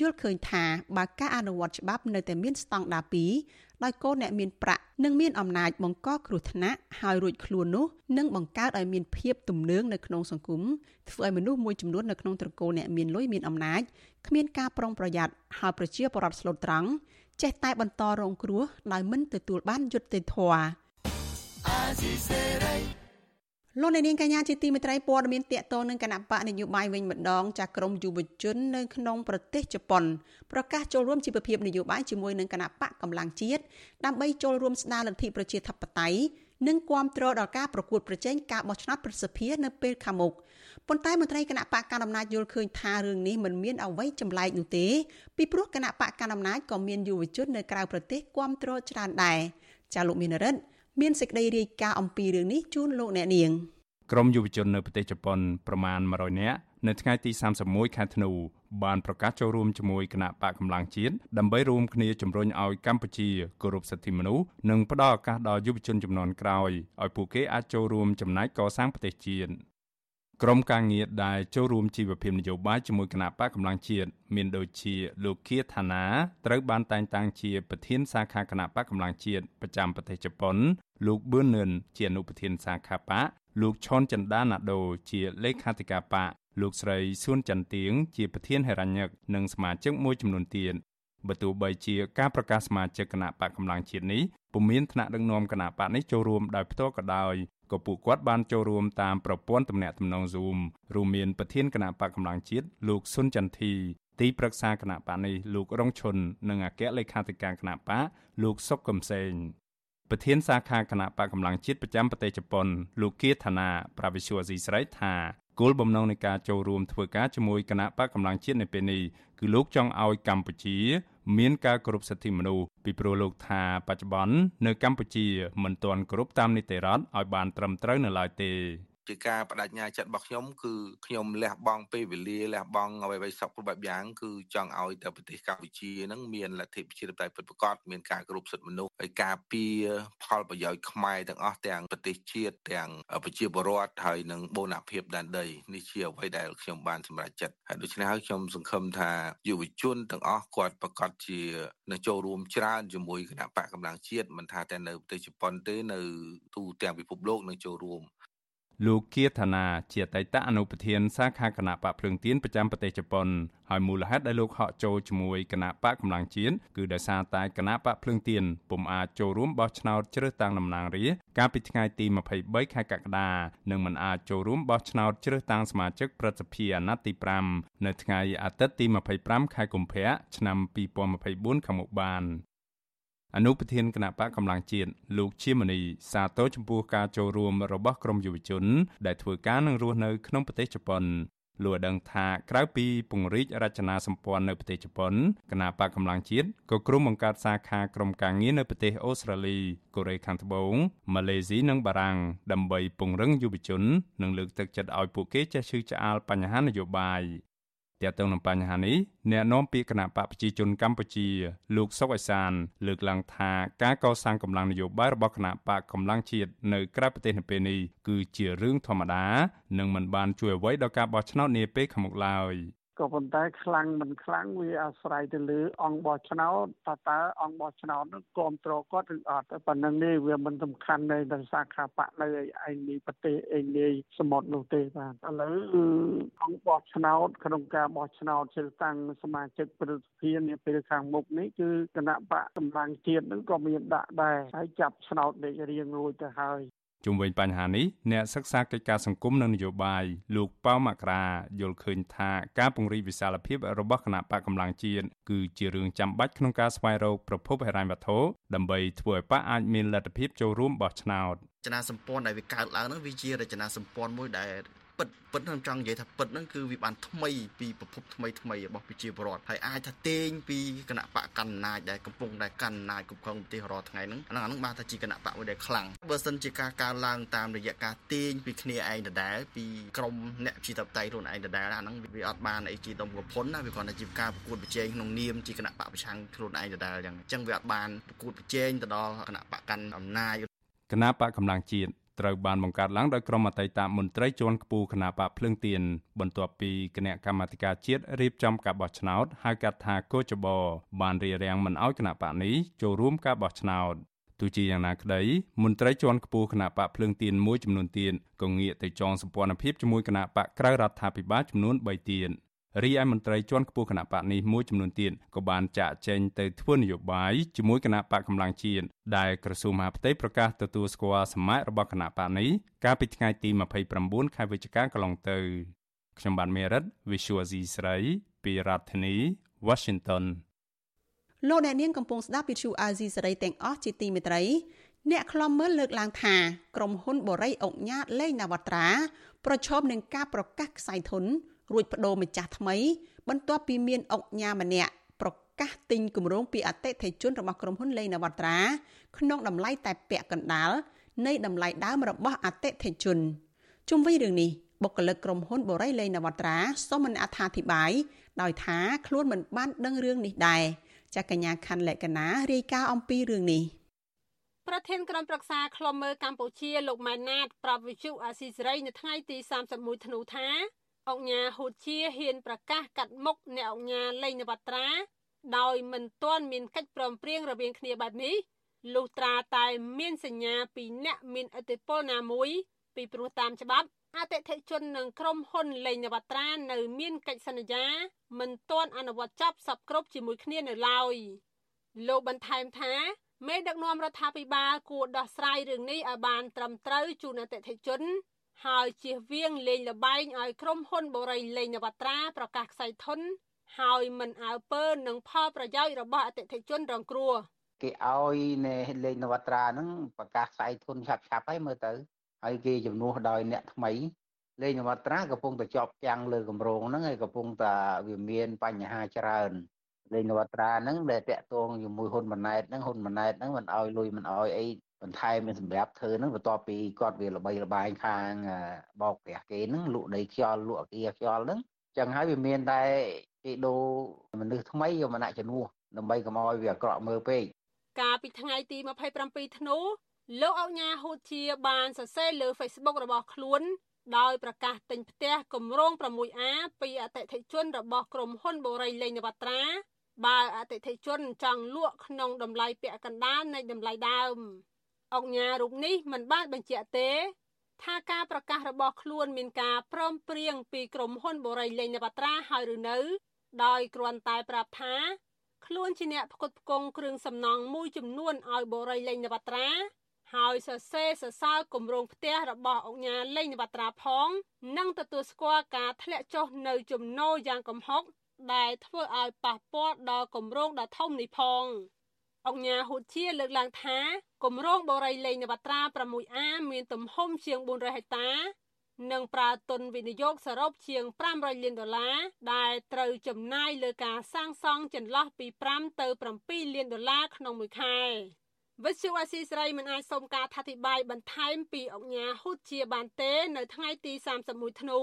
យល់ឃើញថាបើការអនុវត្តច្បាប់នៅតែមានស្តង់ដារ2ដោយកូនអ្នកមានប្រាក់និងមានអំណាចបង្កគ្រោះថ្នាក់ហើយរួចខ្លួននោះនឹងបង្កើតឲ្យមានភាពទំនើងនៅក្នុងសង្គមធ្វើឲ្យមនុស្សមួយចំនួននៅក្នុងត្រកូលអ្នកមានលុយមានអំណាចគ្មានការប្រុងប្រយ័ត្នហើយប្រជាពលរដ្ឋស្លូតត្រង់ ចេះតែបន្តរងគ្រោះដោយមិនទទួលបានយុត្តិធម៌លោកអ្នកនាងកញ្ញាជាទីមេត្រីព័ត៌មានតកតងនឹងគណៈបកនយោបាយវិញម្ដងចាក្រមយុវជននៅក្នុងប្រទេសជប៉ុនប្រកាសចូលរួមជីវភាពនយោបាយជាមួយនឹងគណៈបកកម្លាំងជាតិដើម្បីចូលរួមស្ដារលទ្ធិប្រជាធិបតេយ្យ និងគាំទ្រដល់ការប្រកួតប្រជែងការបោះឆ្នោតប្រសិទ្ធភាពនៅពេលខាងមុខប៉ុន្តែមន្ត្រីគណៈបកកណ្ដាលអំណាចយល់ឃើញថារឿងនេះមិនមានអ្វីចម្លែកនោះទេពីព្រោះគណៈបកកណ្ដាលអំណាចក៏មានយុវជននៅក្រៅប្រទេសគាំទ្រច្រើនដែរចាលោកមានរិទ្ធមានសេចក្តីរាយការណ៍អំពីរឿងនេះជូនលោកអ្នកនាងក្រមយុវជននៅប្រទេសជប៉ុនប្រមាណ100នាក់នៅថ្ងៃទី31ខែធ្នូ បានប្រកាសចូលរួមជាមួយគណៈបកកម្លាំងជាតិដើម្បីរួមគ្នាជំរុញឲ្យកម្ពុជាគោរពសិទ្ធិមនុស្សនិងផ្ដល់ឱកាសដល់យុវជនជំនាន់ក្រោយឲ្យពួកគេអាចចូលរួមចំណែកកសាងប្រទេសជាតិក្រុមការងារដែលចូលរួមជីវភាពនយោបាយជាមួយគណៈបកកម្លាំងជាតិមានដូចជាលោកគៀថាណាត្រូវបានតែងតាំងជាប្រធានសាខាគណៈបកកម្លាំងជាតិប្រចាំប្រទេសជប៉ុន លោកប៊ឿននឿនជាអនុប្រធានសាខាបកលោកឈុនចិន្តាណាដូ ជាលេខាធិការបក លោកស្រីសួនចន្ទទៀងជាប្រធានហេរញ្ញិកនិងសមាជិកមួយចំនួនទៀតបើទោះបីជាការប្រកាសសមាជិកគណៈបកកម្លាំងជាតិនេះពុំមានថ្នាក់ដឹកនាំគណៈបកនេះចូលរួមដោយផ្ទាល់ក៏ដោយក៏ពួកគាត់បានចូលរួមតាមប្រព័ន្ធទំនាក់ទំនង Zoom រួមមានប្រធានគណៈបកកម្លាំងជាតិលោកសុនចន្ទធីទីប្រឹក្សាគណៈបកនេះលោករងឈុននិងអគ្គលេខាធិការគណៈបកលោកសុកកំសែងប្រធានសាខាគណៈបកកម្លាំងជាតិប្រចាំប្រទេសជប៉ុនលោកគៀថាណាប្រាវិសុវស៊ីស្រីថា គោលបំណងនៃការចូលរួមធ្វើការជាមួយគណៈបកកម្លាំងជាតិនៅពេលនេះគឺលោកចង់ឲ្យកម្ពុជា មានការគោរពសិទ្ធិមនុស្សពីព្រោះលោកថាបច្ចុប្បន្ននៅកម្ពុជាមិនទាន់គោរពតាមនីតិរដ្ឋឲ្យបានត្រឹមត្រូវនៅឡើយទេ ជាការបដិញ្ញាចិត្តរបស់ខ្ញុំគឺខ្ញុំលះបង់ពេលវេលាលះបង់អ្វីៗសពគ្រប់បែបយ៉ាងគឺចង់ឲ្យតែប្រទេសកម្ពុជានឹងមានលទ្ធិប្រជាធិបតេយ្យពិតប្រាកដមានការគោរពសិទ្ធិមនុស្សហើយការពារផលប្រយោជន៍ខ្មែរទាំងអស់ទាំងប្រទេសជាតិទាំងប្រជាពលរដ្ឋហើយនិងបូរណភាពដែនដីនេះជាអ្វីដែលខ្ញុំបានសម្រេចចិត្តហើយដូច្នេះហើយខ្ញុំសង្ឃឹមថាយុវជនទាំងអស់គាត់ប្រកាសជានឹងចូលរួមច្រើនជាមួយគណៈបកកម្លាំងជាតិមិនថាតែនៅប្រទេសជប៉ុនទេនៅទូទាំងពិភពលោកនឹងចូលរួម លោកគៀថាណាជាអតីតអនុប្រធានសាខាគណៈបកភ្លើងទៀនប្រចាំប្រទេសជប៉ុនហើយមូលហេតុដែលលោកហកចូលជាមួយគណៈបកកម្លាំងជាតិគឺដោយសារតែគណៈបកភ្លើងទៀនពុំអាចចូលរួមបោះឆ្នោតជ្រើសតាំងតំណាងរាស្ត្រកាលពីថ្ងៃទី23ខែកក្កដានិងមិនអាចចូលរួមបោះឆ្នោតជ្រើសតាំងសមាជិកព្រឹទ្ធសភាអាណត្តិទី5នៅថ្ងៃអាទិត្យទី25ខែកុម្ភៈឆ្នាំ2024ខាងមុខបាន អនុប្រធានគណៈបកកម្លាំងជាតិលោកជាមនីសាទរចំពោះការចូលរួមរបស់ក្រមយុវជន ដែលធ្វើការនឹងរស់នៅក្នុងប្រទេសជប៉ុនលោកដឹងថាក្រៅពីពង្រីករចនាសម្ព័ន្ធនៅប្រទេសជប៉ុនគណៈបកកម្លាំងជាតិក៏ក្រុមបង្កើតសាខាក្រុមការងារនៅប្រទេសអូស្ត្រាលីកូរ៉េខាងត្បូងម៉ាឡេស៊ីនិងបារាំងដើម្បីពង្រឹងយុវជន និងលើកទឹកចិត្តឲ្យពួកគេចេះឈឺឆ្អាលបញ្ហានយោបាយ ទាក់ទងនឹងបញ្ហានេះអ្នកនាំពាក្យគណៈបកប្រជាជនកម្ពុជាលោកសុកអេសាន លើកឡើងថាការកសាងកម្លាំងនយោបាយរបស់គណៈបកកម្លាំងជាតិនៅក្រៅប្រទេសនៅពេលនេះគឺជារឿងធម្មតានិងមិនបានជួយអ្វីដល់ការបោះឆ្នោតនាពេលខាងមុខឡើយ ក៏ប៉ុន្តែខ្លាំងមិនខ្លាំងវាអាស្រ័យទៅលើអង្គបោះឆ្នោតតើតើអង្គបោះឆ្នោតនឹងគ្រប់គ្រងគាត់ឬអត់ប៉ុណ្្នឹងនេះវាមិនសំខាន់នៅដល់សាខាបកនៅឯនេះប្រទេសឯនេះសមុទ្រនោះទេបាទឥឡូវអង្គបោះឆ្នោតក្នុងការបោះឆ្នោតជ្រើសតាំងសមាជិកប្រតិភិនាពេលខាងមុខនេះគឺគណៈបកកម្លាំងជាតិនឹងក៏មានដាក់ដែរហើយចាប់ឆ្នោតដេករៀងរួចទៅហើយ ជុំវិញបញ្ហានេះអ្នកសិក្សាកិច្ចការសង្គមនិងនយោបាយលោកប៉ៅមករាយល់ឃើញថាការពង្រីកវិសាលភាពរបស់គណៈបកកម្លាំងជាតិគឺជារឿងចាំបាច់ក្នុងការស្វែងរកប្រភពហិរញ្ញវត្ថុដើម្បីធ្វើឲ្យបកអាចមានលទ្ធភាពចូលរួមបោះឆ្នោតរចនាសម្ព័ន្ធដែលវាកើតឡើងហ្នឹងវាជារចនាសម្ព័ន្ធមួយដែល ពិតពិតខ្ញុំចង់និយាយថាពិតហ្នឹងគឺវាបានថ្មីពីប្រភពថ្មីថ្មីរបស់ប្រជាពលរដ្ឋហើយអាចថាទាញពីគណៈបកកណ្ដាលអំណាចដែលកំពុងតែកណ្ដាលគ្រប់គ្រងប្រទេសរាល់ថ្ងៃហ្នឹងអាហ្នឹងបានថាជាគណៈបកមួយដែលខ្លាំងបើសិនជាការកើនឡើងតាមរយៈការទាញពីគ្នាឯងដដែលពីក្រមអ្នកប្រជាធិបតេយ្យខ្លួនឯងដដែលអាហ្នឹងវាអត់បានអីជាដុំកំភុនណាវាគ្រាន់តែជាការប្រកួតប្រជែងក្នុងនាមជាគណៈបកប្រឆាំងខ្លួនឯងដដែលអញ្ចឹងអញ្ចឹងវាអត់បានប្រកួតប្រជែងទៅដល់គណៈបកកាន់អំណាចគណៈបកកម្លាំងជាតិ ត្រូវបានបង្កើតឡើងដោយក្រុមអតីតមន្ត្រីជាន់ខ្ពស់គណៈបកភ្លើងទៀនបន្ទាប់ពីគណៈកម្មាធិការជាតិរៀបចំការបោះឆ្នោតហៅកាត់ថាកោចបបានរៀបរៀងមិនអោយគណៈបកនេះចូលរួមការបោះឆ្នោតទោះជាយ៉ាងណាក្តីមន្ត្រីជាន់ខ្ពស់គណៈបកភ្លើងទៀនមួយចំនួនទៀតក៏ងាកទៅចងសម្ព័ន្ធភាពជាមួយគណៈបកក្រៅរដ្ឋាភិបាលចំនួន3ទៀត រីឯមន្ត្រីជាន់ខ្ពស់គណៈបកនេះមួយចំនួនទៀតក៏បានចាក់ចែងទៅធ្វើនយោបាយជាមួយគណៈបកកម្លាំងជាតិដែលក្រសួងមហាផ្ទៃប្រកាសទទួលស្គាល់សមាជរបស់គណៈបកនេះកាលពីថ្ងៃទី29ខែវិច្ឆិកាកន្លងទៅខ្ញុំបានមេរិត Visual C ស្រីពីរដ្ឋធានី Washington លោកអ្នកនាងកំពុងស្ដាប់វិទ្យុអាស៊ីសេរីទាំងអស់ជាទីមេត្រីអ្នកខ្លំមើលលើកឡើងថាក្រុមហ៊ុនបូរីអុកញ៉ាតលេងនវត្រាប្រឈមនឹងការប្រកាសខ្សែធន រួចបដូរម្ចាស់ថ្មី បន្ទាប់ពីមានអុកញ៉ាម្នាក់ប្រកាសទិញគម្រោងពីអតិថិជនរបស់ក្រុមហ៊ុនលេងនវត្រាក្នុងតម្លៃតែពាក់កណ្ដាលនៃតម្លៃដើមរបស់អតិថិជនជុំវិញរឿងនេះបុគ្គលិកក្រុមហ៊ុនបូរីលេងនវត្រាសូមមិនអត្ថាធិប្បាយដោយថាខ្លួនមិនបានដឹងរឿងនេះដែរចាកញ្ញាខាន់លក្ខណារាយការណ៍អំពីរឿងនេះប្រធានក្រុមប្រឹក្សាខ្លមមើកម្ពុជាលោកម៉ែនណាតប្រាប់វិទ្យុអាស៊ីសេរីនៅថ្ងៃទី31ធ្នូថា អង្គញាហូជាហ៊ានប្រកាសកាត់មុខអ្នកអង្គញាលេងនវត្រាដោយមិនទាន់មានកិច្ចព្រមព្រៀងរវាងគ្នាបែបនេះលុះត្រាតែមានសញ្ញាពីអ្នកមានឥទ្ធិពលណាមួយពីព្រោះតាមច្បាប់អតិថិជននិងក្រុមហ៊ុនលេងនវត្រានៅមានកិច្ចសន្យាមិនទាន់អនុវត្តចាប់សពគ្រប់ជាមួយគ្នានៅឡើយលោកបន្ថែមថាមេដឹកនាំរដ្ឋាភិបាលគួរដោះស្រាយរឿងនេះឲ្យបានត្រឹមត្រូវជូនអតិថិជន ហើយជៀសវាងលេងលបែងឲ្យក្រុមហ៊ុនបូរីលេងនវត្រាប្រកាសខ្សែធនហើយមិនអើពើនឹងផលប្រយោជន៍របស់អតិថិជនរងគ្រោះគេឲ្យនៃលេងនវត្រាហ្នឹងប្រកាសខ្សែធនឆាប់ឆាប់ហើយមើលទៅហើយគេជំនួសដោយអ្នកថ្មីលេងនវត្រាកំពុងតែជាប់ចាំងលើគម្រោងហ្នឹងហើយកំពុងតែវាមានបញ្ហាច្រើនលេងនវត្រាហ្នឹងដែលតាក់ទងជាមួយហ៊ុនម៉ាណែតហ្នឹងហ៊ុនម៉ាណែតហ្នឹងមិនអោយលុយមិនអោយអី បន្ថែមមានសម្រាប់ធ្វើហ្នឹងបន្ទាប់ពីគាត់វាល្បីល្បាញខាងបោកផ្ទះគេហ្នឹងលក់ដីខ្យល់លក់អគារខ្យល់ហ្នឹងចឹងហើយវាមានតែគេដូរមនុស្សថ្មីយកមកដាក់ជំនួសដើម្បីកុំឲ្យវាអាក្រក់មើលពេកកាលពីថ្ងៃទី27ធ្នូលោកអុកញ៉ាហ៊ូជាបានសរសេរលើ Facebook របស់ខ្លួនដោយប្រកាសទិញផ្ទះគម្រោង 6A ពីអតិថិជនរបស់ក្រុមហ៊ុនបូរីលេងនវត្រាបើអតិថិជនចង់លក់ក្នុងតម្លៃពាក់កណ្ដាលនៃតម្លៃដើម អង្គញារូបនេះមិនបានបញ្ជាក់ទេ ថាការប្រកាសរបស់ខ្លួនមានការព្រមព្រៀងពីក្រុមហ៊ុនបូរីលេងនវត្រាហើយឬនៅ ដោយគ្រាន់តែប្រាប់ថាខ្លួនជាអ្នកផ្គត់ផ្គង់គ្រឿងសំណង់មួយចំនួនឲ្យបូរីលេងនវត្រាហើយសរសេរសរសើរគម្រោងផ្ទះរបស់អង្គញាលេងនវត្រាផងនិងទទួលស្គាល់ការធ្លាក់ចុះនៅចំណូលយ៉ាងកំហុកដែលធ្វើឲ្យប៉ះពាល់ដល់គម្រោងដ៏ធំនេះផង អង្គញាហ៊ូជាលើកឡើងថាគម្រោងបូរីលេងនវត្រា 6A មានទំហំជាង400ហិកតានិងប្រើទុនវិនិយោគសរុបជាង500លានដុល្លារដែលត្រូវចំណាយលើការសាងសង់ចន្លោះពី5ទៅ7លានដុល្លារក្នុងមួយខែវិទ្យុអស៊ីសេរីមិនអាចសុំការថាធិប្បាយបន្ថែមពីអង្គញាហ៊ុតជាបានទេនៅថ្ងៃទី31ធ្នូ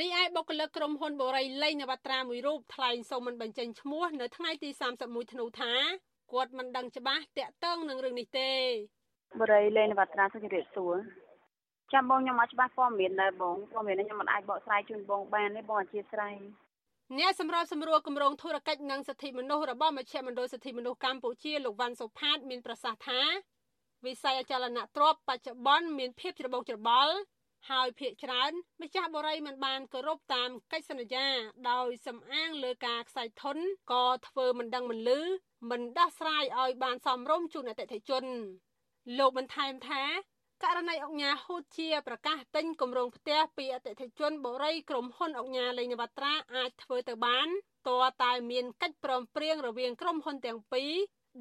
រីឯបុគ្គលិកក្រុមហ៊ុនបូរីលេងនវត្រាមួយរូបថ្លែងសូមមិនបញ្ចេញឈ្មោះនៅថ្ងៃទី31ធ្នូថា គាត់មិនដឹងច្បាស់តាក់ទងនឹងរឿងនេះទេបូរីលេងនវត្រាសូមជម្រាបសួរចាំបងខ្ញុំអត់ច្បាស់ព័ត៌មានដែរបងព័ត៌មាននេះខ្ញុំមិនអាចបកស្រាយជូនបងបានទេបងអធិស្ឋានអ្នកសម្របសម្រួលគម្រោងធុរកិច្ចនិងសិទ្ធិមនុស្សរបស់មជ្ឈមណ្ឌលសិទ្ធិមនុស្សកម្ពុជាលោកវ៉ាន់សុផាត មានប្រសាសន៍ថាវិស័យអចលនទ្រព្យបច្ចុប្បន្នមានភាពច្របូកច្របល់ ហើយភាកច្រើនម្ចាស់បរិយមិនបានគោរពតាមកិច្ចសន្យា ដោយសំអាងលើការខ្សែធនក៏ធ្វើមិនដឹងមិនលឺមិនដោះស្រាយឲ្យបានសមរម្យជូនអតិថិជន លោកបន្ថែមថាករណីអង្គញាហ៊ូតជាប្រកាសទិញគម្រោងផ្ទះពីអតិថិជនបូរីក្រុមហ៊ុនអង្គញាលេងនវត្រាអាចធ្វើទៅបានតើតែមានកិច្ចព្រមព្រៀងរវាងក្រុមហ៊ុនទាំងពីរ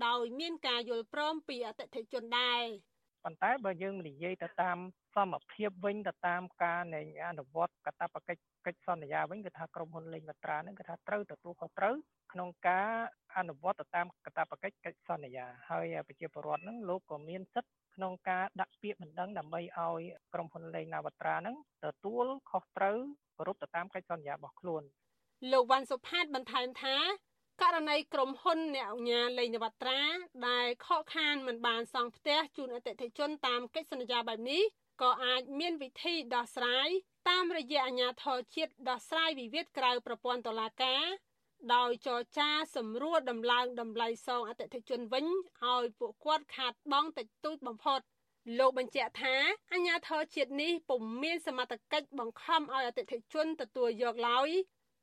ដោយមានការយល់ព្រមពីអតិថិជនដែរប៉ុន្តែបើយើងនិយាយទៅតាម សមភាពវិញទៅតាមការនៃអនុវត្តកតាបកិច្ចកិច្ចសន្យាវិញគឺថាក្រុមហ៊ុនលេងវត្រានឹងគឺថាត្រូវទទួលខុសត្រូវក្នុងការអនុវត្តទៅតាមកតាបកិច្ចកិច្ចសន្យាហើយប្រជាពលរដ្ឋនឹងលោកក៏មានសិទ្ធិក្នុងការដាក់ពាក្យបណ្ដឹងដើម្បីឲ្យក្រុមហ៊ុនលេងនាវត្រានឹងទទួលខុសត្រូវគោរពទៅតាមកិច្ចសន្យារបស់ខ្លួនលោកវ៉ាន់សុផាតបន្ថែមថាករណីក្រុមហ៊ុនអ្នកអញ្ញាលេងនវត្រាដែលខកខានមិនបានសង់ផ្ទះជូនអតិថិជនតាមកិច្ចសន្យាបែបនេះ ក៏អាចមានវិធីដោះស្រាយតាមរយៈអាជ្ញាធរជាតិដោះស្រាយវិវាទក្រៅប្រព័ន្ធតុលាការដោយចរចាសម្រួលដំឡើងតម្លៃសងអតិថិជនវិញឲ្យពួកគាត់ខាតបង់តិចតួចបំផុតលោកបញ្ជាក់ថាអាជ្ញាធរជាតិនេះពុំមានសមត្ថកិច្ចបង្ខំឲ្យអតិថិជនទទួលយកឡើយ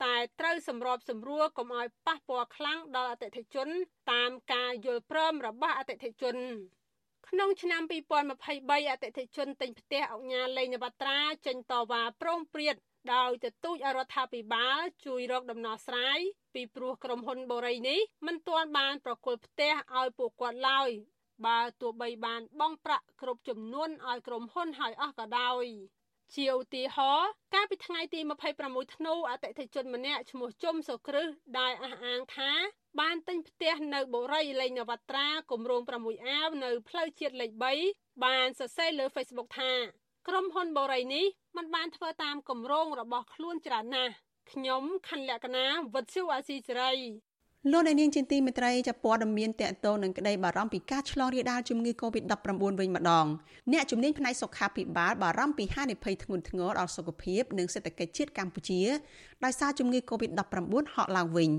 តែត្រូវសម្របសម្រួលកុំឲ្យប៉ះពាល់ខ្លាំងដល់អតិថិជន តាមការយល់ព្រមរបស់អតិថិជន ក្នុងឆ្នាំ2023អតិថិជនទិញផ្ទះអង្គញាលេងនវត្រាចេញតវ៉ាប្រងព្រាតដោយទទូចរដ្ឋាភិបាលជួយរកដំណោះស្រាយពីព្រោះក្រុមហ៊ុនបូរីនេះមិនទាន់បានប្រគល់ផ្ទះឲ្យពួកគាត់ឡើយបើទោះបីបានបង់ប្រាក់គ្រប់ចំនួនឲ្យក្រុមហ៊ុនហើយអស់ក៏ដោយ ជាឧទាហរណ៍កាលពីថ្ងៃទី26ធ្នូអតិថិជនម្នាក់ឈ្មោះជុំសុគ្រឹះដែលអះអាងថា បានទិញផ្ទះនៅបូរីលេងនវត្រាគម្រោង6អាវនៅផ្លូវជាតិលេខ3បានសរសេរលើ Facebook ថាក្រុមហ៊ុនបូរីនេះมันបានធ្វើតាមគម្រោងរបស់ខ្លួនច្រើនណាស់ខ្ញុំខណ្ឌលក្ខណាវុទ្ធុអាស៊ីសេរី លោកអ្នកនាងជាទីមេត្រីចាប់ព័ត៌មានតកតងនឹងក្តីបារម្ភពីការឆ្លងរាលដាលជំងឺ Covid-19 វិញម្ដងអ្នកជំនាញផ្នែកសុខាភិបាលបារម្ភពីហានិភ័យធ្ងន់ធ្ងរដល់សុខភាពនិងសេដ្ឋកិច្ចជាតិកម្ពុជាដោយសារជំងឺ Covid-19 ហក់ឡើងវិញ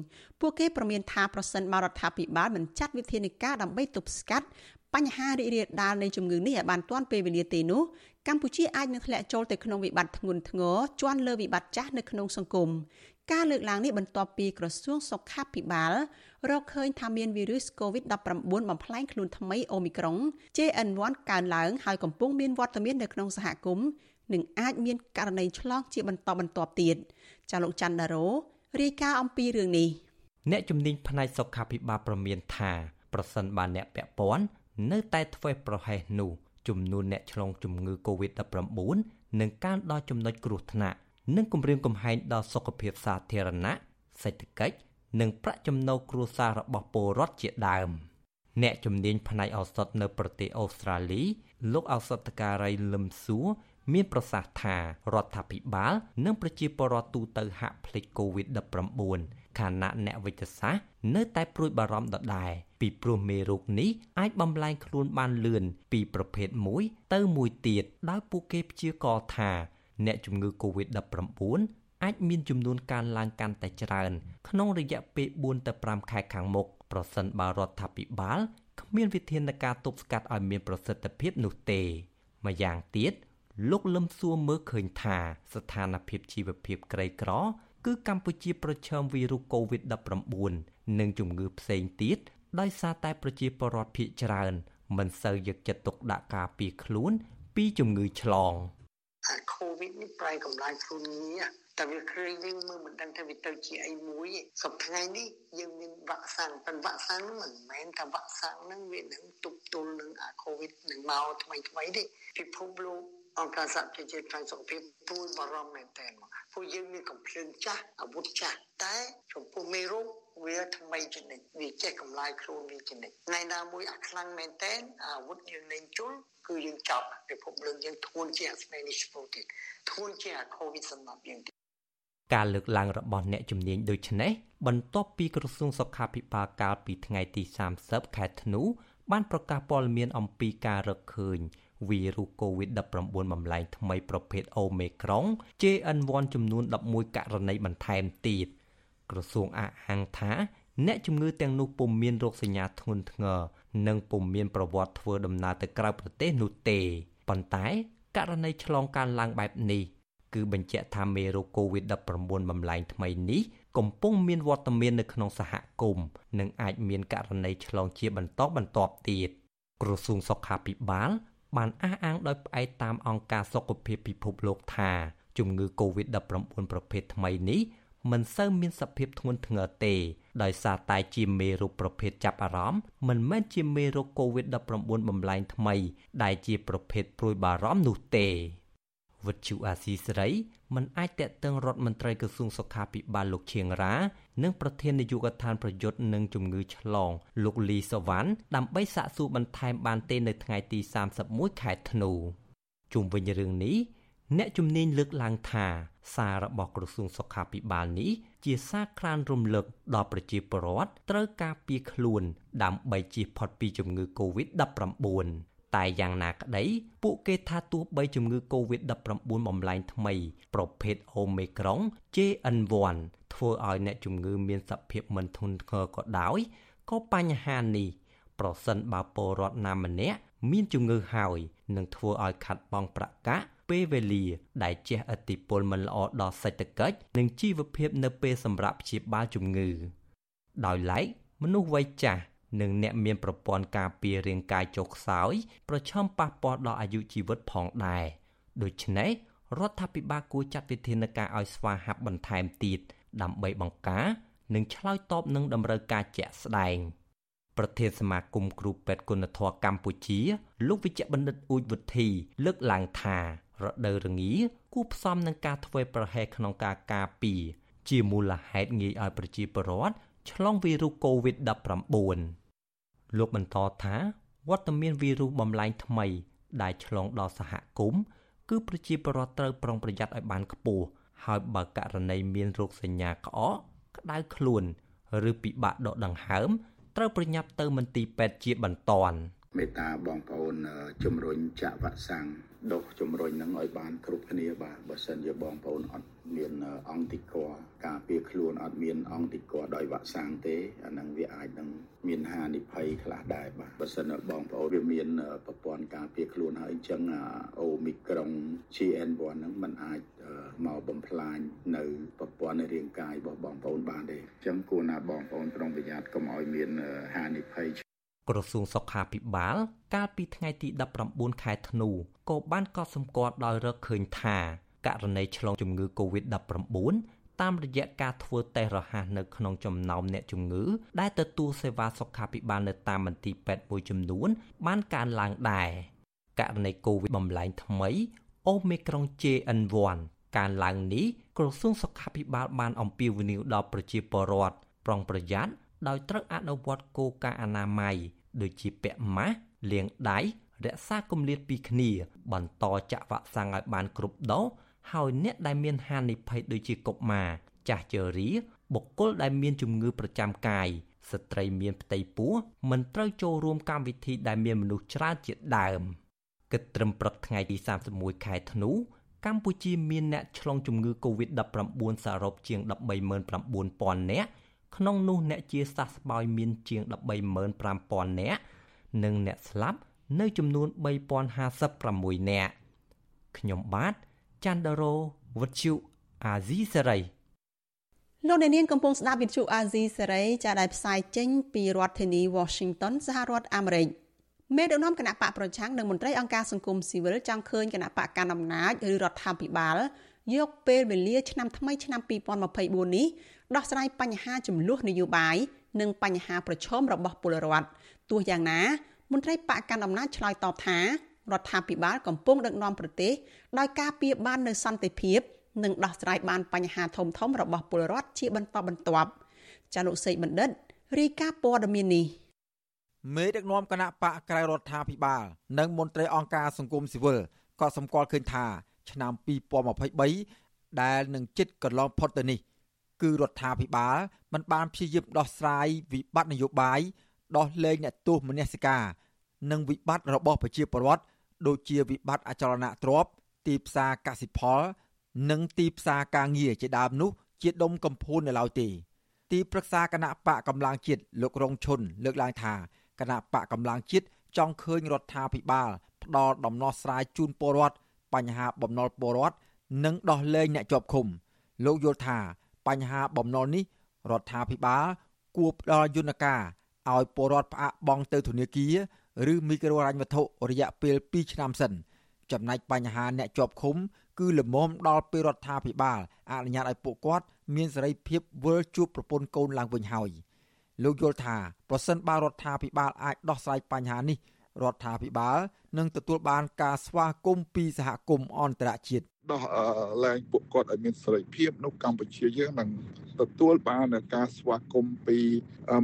ពួកគេប្រមានថាប្រសិនបើរដ្ឋាភិបាលមិនចាត់វិធានការដើម្បីទប់ស្កាត់បញ្ហារីករាលដាលនៃជំងឺនេះឲ្យបានទាន់ពេលវេលាទេនោះកម្ពុជាអាចនឹងធ្លាក់ចូលទៅក្នុងវិបត្តិធ្ងន់ធ្ងរជាន់លើវិបត្តិចាស់នៅក្នុងសង្គម ការលើកឡើងនេះបន្ទាប់ពីក្រសួងសុខាភិបាលរកឃើញថាមានវីរុស COVID-19 បំផ្លែងខ្លួនថ្មីអូមីក្រុង JN1 កើនឡើងហើយកំពុងមានវត្តមាននៅក្នុងសហគមន៍និងអាចមានករណីឆ្លងជាបន្តបន្ទាប់ទៀតចាលោកច័ន្ទដារ៉ូរាយការណ៍អំពីរឿងនេះអ្នកជំនាញផ្នែកសុខាភិបាលប្រមានថាប្រសិនបើអ្នកពាក់ព័ន្ធនៅតែធ្វើប្រហែសនោះចំនួនអ្នកឆ្លងជំងឺ Covid-19 នឹងកើនដល់ចំណុចគ្រោះថ្នាក់ និងគម្រាមកំហែងដល់សុខភាពសាធារណៈសេដ្ឋកិច្ចនិងប្រាក់ចំណូលគ្រួសាររបស់ពលរដ្ឋជាដើមអ្នកជំនាញផ្នែកឱសថនៅប្រទេសអូស្ត្រាលី លោកឱសថការីលឹមសួរមានប្រសាសន៍ថារដ្ឋាភិបាល និងប្រជាពលរដ្ឋទូទៅហាក់ភ្លេច COVID-19 ខណៈអ្នកវិទ្យាសាស្ត្រនៅតែព្រួយបារម្ភដដែលពីព្រោះមេរោគនេះអាចបំលែងខ្លួនបានលឿនពីប្រភេទមួយទៅមួយទៀតដោយពួកគេព្យាករណ៍ថា អ្នកជំងឺ Covid-19 អាចមានចំនួនកើនឡើងកាន់តែច្រើន ក្នុងរយៈពេល4ទៅ5ខែខាងមុខប្រសិនបើរដ្ឋាភិបាលគ្មានវិធានការទប់ស្កាត់ឲ្យមានប្រសិទ្ធភាពនោះទេម្យ៉ាងទៀតលោកលឹមសួរមើលឃើញថាស្ថានភាពជីវភាពក្រីក្រ គឺកម្ពុជាប្រឈមវីរុស COVID-19 និងជំងឺផ្សេងទៀតដោយសារតែប្រជាពលរដ្ឋភាគច្រើនមិនសូវយកចិត្តទុកដាក់ការពារខ្លួនពីជំងឺឆ្លង។ អា COVID នេះប្រែកម្លាំងខ្លួនងារតែវាគ្រាយើងមើលមិនដឹងថាវាទៅជាអីមួយសប្តាហ៍នេះយើងមានវ៉ាក់សាំងប៉ុន្តែវ៉ាក់សាំងមិនមែនថាវ៉ាក់សាំងហ្នឹងវានឹងទប់ទល់នឹងអា COVID នឹងមកថ្មីថ្មីទេពិភពលោកអង្គការសហប្រជាជាតិខាងសុខភាពពួយបារម្ភមែនទែនមកពួកយើងមានកំភ្លើងចាស់អាវុធចាស់តែចំពោះមេរោគវាថ្មីជានិច្ចវាចេះកម្លាយខ្លួនវាជានិច្ចថ្ងៃណាមួយអាខ្លាំងមែនទែនអាវុធយើងលែងជុល គឺយើងចប់ពិភពលោកយើងធ្ងន់ជាអាស្នេហ៍នេះស្ពូទៀតធ្ងន់ជាអាកូវីដសម្រាប់យើងទៀតការលើកឡើងរបស់អ្នកជំនាញដូចនេះបន្ទាប់ពីក្រសួងសុខាភិបាលកាលពីថ្ងៃទី30ខែធ្នូបានប្រកាសព័ត៌មានអំពីការរកឃើញវីរុស COVID-19 បំលែងថ្មីប្រភេទ Omicron JN1 ចំនួន11ករណីបន្ថែមទៀតក្រសួងអះអាងថា អ្នកជំងឺទាំងនោះពុំមានរោគសញ្ញាធ្ងន់ធ្ងរ និងពុំមានប្រវត្តិធ្វើដំណើរទៅក្រៅប្រទេសនោះទេប៉ុន្តែករណីឆ្លងកានឡើងបែបនេះគឺបញ្ជាក់ថាមេរោគ COVID-19 បំលែងថ្មីនេះកំពុងមានវត្តមាននៅក្នុងសហគមន៍និងអាចមានករណីឆ្លងជាបន្តបន្ទាប់ទៀតក្រសួងសុខាភិបាល បានអះអាងដោយផ្អែកតាមអង្គការសុខភាពពិភពលោកថាជំងឺ Covid-19 ប្រភេទថ្មីនេះ មិនសូវមានសភាពធ្ងន់ធ្ងរទេ ដោយសារតែជាមេរោគប្រភេទចាប់អារម្មណ៍មិនមែនជាមេរោគ COVID-19 បំលែងថ្មី ដែលជាប្រភេទព្រួយបារម្ភនោះទេវិទ្យុអាស៊ីសេរីមិនអាចតេតឹងរដ្ឋមន្ត្រីក្រសួងសុខាភិបាលលោកឈៀងរ៉ានិងប្រធាននាយកដ្ឋានប្រយុទ្ធនឹងជំងឺឆ្លង លោកលីសវណ្ណដើម្បីសាកសួរបន្ថែមបានទេនៅថ្ងៃទី31ខែធ្នូជុំវិញរឿងនេះ អ្នកជំនាញលើកឡើងថាសាររបស់ក្រសួងសុខាភិបាលនេះជាសារក្រានរំលឹកដល់ប្រជាពលរដ្ឋត្រូវការពារខ្លួន ដើម្បីជៀសផុតពីជំងឺ Covid-19 តែយ៉ាងណាក្តីពួកគេថាទោះបីជំងឺ Covid-19 បំលែងថ្មី ប្រភេទ Omicron JN1 ធ្វើឲ្យអ្នកជំងឺមានសភាពមិនធ្ងន់ធ្ងរក៏ដោយក៏បញ្ហានេះប្រសិនបើពលរដ្ឋណាម្នាក់មានជំងឺហើយនឹងធ្វើឲ្យខាត់បងប្រកាស ពេលវេលា ដែលជះឥទ្ធិពលមិនល្អដល់សេដ្ឋកិច្ចនិងជីវភាពនៅពេលសម្រាប់ព្យាបាលជំងឺ ដោយឡែកមនុស្សវ័យចាស់និងអ្នកមានប្រព័ន្ធការពាររាងកាយចុះខ្សោយប្រឈមប៉ះពាល់ដល់អាយុជីវិតផងដែរដូច្នេះរដ្ឋាភិបាលគួរចាត់វិធានការឲ្យស្វាហាប់បន្ថែមទៀតដើម្បីបង្ការនិងឆ្លើយតបនឹងតម្រូវការជាក់ស្ដែងប្រធានសមាគមគ្រូពេទ្យគុណធម៌កម្ពុជា លោកវិជ្ជបណ្ឌិតអ៊ូចវុធីលើកឡើងថា រដូវរងាគួរផ្សំនឹងការធ្វើប្រហែសក្នុងការការពារជាមូលហេតុងាយឲ្យប្រជាពលរដ្ឋឆ្លងវីរុស COVID-19 លោកបន្តថាវត្តមានវីរុសបំលែងថ្មី ដែលឆ្លងដល់សហគមន៍គឺប្រជាពលរដ្ឋត្រូវប្រុងប្រយ័ត្នឲ្យបានខ្ពស់ហើយបើករណីមានរោគសញ្ញាក្អកក្តៅខ្លួន ឬពិបាកដកដង្ហើមត្រូវប្រញាប់ទៅមន្ទីរពេទ្យជាបន្ទាន់ មេត្តាបងប្អូនជំរុញចាក់វ៉ាក់សាំងដុសជំរុញនឹងឲ្យបានគ្រប់គ្នាបាទបើសិនជាបងប្អូនអត់មានអង្គតិកការពារខ្លួនអត់មានអង្គតិកដោយវ៉ាក់សាំងទេអានឹងវាអាចនឹងមានហានិភ័យខ្លះដែរបាទបើសិនបងប្អូនវាមានប្រព័ន្ធការពារខ្លួនហើយអញ្ចឹងអូមីក្រុង GN1 ហ្នឹងมันអាចមកបំផ្លាញនៅប្រព័ន្ធនៃរាងកាយរបស់បងប្អូនបានទេអញ្ចឹងគួរណាបងប្អូនប្រុងប្រយ័ត្នកុំឲ្យមានហានិភ័យ ក្រសួងសុខាភិបាល កាលពីថ្ងៃទី19ខែធ្នូក៏បានកត់សម្គាល់ដោយរកឃើញថាករណីឆ្លងជំងឺ Covid-19 តាមរយៈការធ្វើតេស្តរហ័សនៅក្នុងចំណោមអ្នកជំងឺ ដែលទទួលសេវាសុខាភិបាលនៅតាមមន្ទីរពេទ្យមួយចំនួន បានកើនឡើងដែរករណី Covid បំលែងថ្មី Omicron JN1 កើនឡើងនេះក្រសួងសុខាភិបាលបានអំពាវនាវដល់ប្រជាពលរដ្ឋប្រុងប្រយ័ត្នដោយត្រូវអនុវត្តគោលការណ៍អនាម័យ ដូចជាពាក់ម៉ាស់លាងដៃរក្សាគម្លាតពីគ្នា បន្តចាក់វ៉ាក់សាំងឲ្យបានគ្រប់ដូសហើយអ្នកដែលមានហានិភ័យដូចជាកុមារចាស់ជរាបុគ្គលដែលមានជំងឺប្រចាំកាយស្ត្រីមានផ្ទៃពោះមិនត្រូវចូលរួមកម្មវិធីដែលមានមនុស្សច្រើនជាដើមគិតត្រឹមព្រឹកថ្ងៃទី31ខែធ្នូកម្ពុជាមានអ្នកឆ្លងជំងឺ Covid-19 សរុបជាង139,000នាក់ ក្នុងនោះអ្នកជាសះស្បើយមានជាង135,000នាក់និងអ្នកស្លាប់នៅចំនួន3056នាក់ខ្ញុំបាទច័ន្ទរោវុទ្ធុអាស៊ីសេរីលោកអ្នកនាងកំពុងស្ដាប់វិទ្យុអាស៊ីសេរីចាដែលផ្សាយចេញពីរដ្ឋធានី Washington សហរដ្ឋអាមេរិកមេដឹកនាំគណៈបកប្រឆាំងនិងមន្ត្រីអង្គការសង្គមស៊ីវិលចង់ឃើញគណៈបកកណ្ដាលអំណាចឬរដ្ឋាភិបាលយកពេលវេលាឆ្នាំថ្មីឆ្នាំ2024នេះ ដោះស្រាយបញ្ហាចំនួននយោបាយនិងបញ្ហាប្រឈមរបស់ពលរដ្ឋទោះយ៉ាងណាមន្ត្រីបកកាន់អំណាចឆ្លើយតបថារដ្ឋាភិបាលកំពុងដឹកនាំប្រទេសដោយការពៀបាននូវសន្តិភាពនិងដោះស្រាយបានបញ្ហាធំធំរបស់ពលរដ្ឋជាបន្តបន្ទាប់ចាលោកសេកបណ្ឌិតរាយការណ៍ព័ត៌មាននេះមេដឹកនាំគណៈបកក្រៅរដ្ឋាភិបាល និងមន្ត្រីអង្គការសង្គមស៊ីវិលក៏សម្គាល់ឃើញថា ឆ្នាំ2023ដែលនឹងជិតកន្លងផុតទៅនេះ គឺរដ្ឋាភិបាលមិនបានព្យាយាមដោះស្រាយវិបត្តិនយោបាយដោះលែងអ្នកទោសមនសិការនិងវិបត្តិរបស់ប្រជាពលរដ្ឋដូចជាវិបត្តិអចលនទ្រព្យទីផ្សារកសិផល និងទីផ្សារការងារជាដើមនោះ ជាដុំកំភួននៅឡើយទេទីប្រឹក្សាគណៈបកកម្លាំងជាតិលោករងឈុនលើកឡើងថាគណៈបកកម្លាំងជាតិចង់ឃើញរដ្ឋាភិបាលផ្ដល់ដំណោះស្រាយជូនពលរដ្ឋបញ្ហាបំណុលពលរដ្ឋនិងដោះលែងអ្នកជាប់ឃុំលោកយល់ថា បញ្ហាបំណុលនេះរដ្ឋាភិបាលគួរផ្ដល់យន្តការឲ្យពលរដ្ឋផ្អាកបង់ទៅធនាគារឬមីក្រូហិរញ្ញវត្ថុរយៈពេល2ឆ្នាំសិនចំណែកបញ្ហាអ្នកជាប់ឃុំ គឺលមមដល់ពេលរដ្ឋាភិបាលអនុញ្ញាតឲ្យពួកគាត់មានសេរីភាពវិលជួបប្រពន្ធកូនឡើងវិញហើយលោកយល់ថាប្រសិនបើរដ្ឋាភិបាលអាចដោះស្រាយបញ្ហានេះរដ្ឋាភិបាលនឹងទទួលបានការស្វាគមន៍ពីសហគមន៍អន្តរជាតិ ដោះលែងពួកគាត់ឲ្យមានសេរីភាពនៅកម្ពុជាយើងនឹងទទួលបានការស្វាគមន៍ពី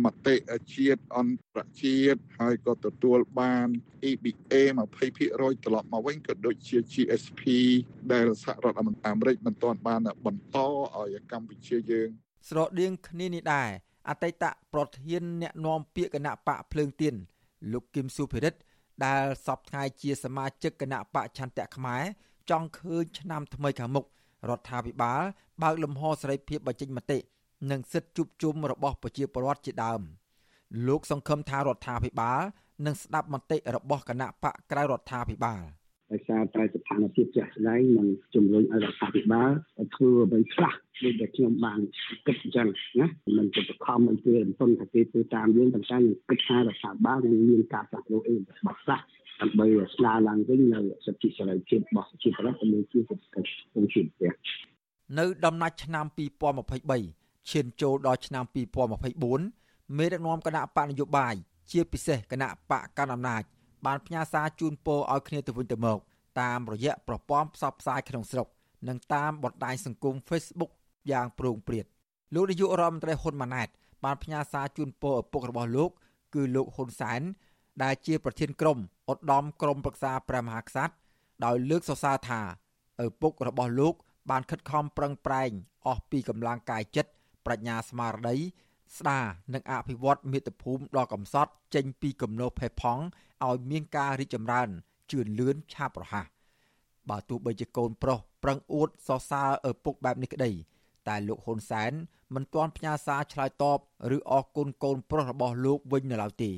មតិជាតិអន្តរជាតិហើយក៏ទទួលបាន EBA 20%ត្រឡប់មកវិញក៏ដូចជា GSP ដែលសហរដ្ឋអាមេរិកមិនទាន់បានបន្តឲ្យកម្ពុជាយើង ស្រដៀងគ្នានេះដែរអតីតប្រធានអ្នកនាំពាក្យគណៈបកភ្លើងទៀនលោកគឹមសុភិរិទ្ធដែលសពថ្ងៃជាសមាជិកគណៈបកឆន្ទៈខ្មែរ ចង់ឃើញឆ្នាំថ្មីខាងមុខរដ្ឋាភិបាលបើកលំហសេរីភាពបញ្ចេញមតិនិងសិទ្ធិជួបជុំរបស់ប្រជាពលរដ្ឋជាដើមលោកសង្ឃឹមថារដ្ឋាភិបាលនឹងស្ដាប់មតិរបស់គណៈបកក្រៅរដ្ឋាភិបាល។ដោយសារតែស្ថានភាពជាក់ស្ដែងនិងជំរុញឲ្យរដ្ឋាភិបាលធ្វើអ្វីខ្លះដូចដែលខ្ញុំបានគិតអញ្ចឹងណាមិនទៅបខំឲ្យធ្វើរំពឹងថាគេធ្វើតាមយើងតែតែគិតថារដ្ឋាភិបាលនឹងមានការផ្លាស់ប្ដូរអីរបស់ខ្លះ ដើម្បីស្ដារឡើងវិញនៅសិទ្ធិសេរីភាពរបស់ប្រជាពលរដ្ឋនិងជាសេដ្ឋកិច្ចក្នុងជីវភាពនៅដំណាច់ឆ្នាំ2023ឈានចូលដល់ឆ្នាំ2024មេដឹកនាំគណៈបកនយោបាយជាពិសេសគណៈបកកណ្ដាលអំណាចបានផ្ញើសារជូនពរឲ្យគ្នាទៅវិញទៅមកតាមរយៈប្រព័ន្ធផ្សព្វផ្សាយក្នុងស្រុកនិងតាមបណ្ដាញសង្គម Facebook យ៉ាងប្រងព្រាតលោកនាយករដ្ឋមន្ត្រីហ៊ុនម៉ាណែតបានផ្ញើសារជូនពរឪពុករបស់លោក គឺលោកហ៊ុនសែនដែលជាប្រធានក្រុម ឧត្តមក្រុមប្រឹក្សាព្រះមហាក្សត្រដោយលើកសរសើរថាឪពុករបស់លោក បានខិតខំប្រឹងប្រែងអស់ពីកម្លាំងកាយចិត្តប្រាជ្ញាស្មារតីស្ដារនិងអភិវឌ្ឍមាតុភូមិដ៏កំសត់ចេញពីគំនរផេះផង់ឲ្យមានការរីកចម្រើនជឿនលឿនឆាប់រហ័សបើទោះបីជាកូនប្រុសប្រឹងអួតសរសើរឪពុកបែបនេះក្តី តែលោកហ៊ុនសែនមិនទាន់ផ្ញើសារឆ្លើយតបឬអរគុណកូនប្រុសរបស់លោកវិញនៅឡើយទេ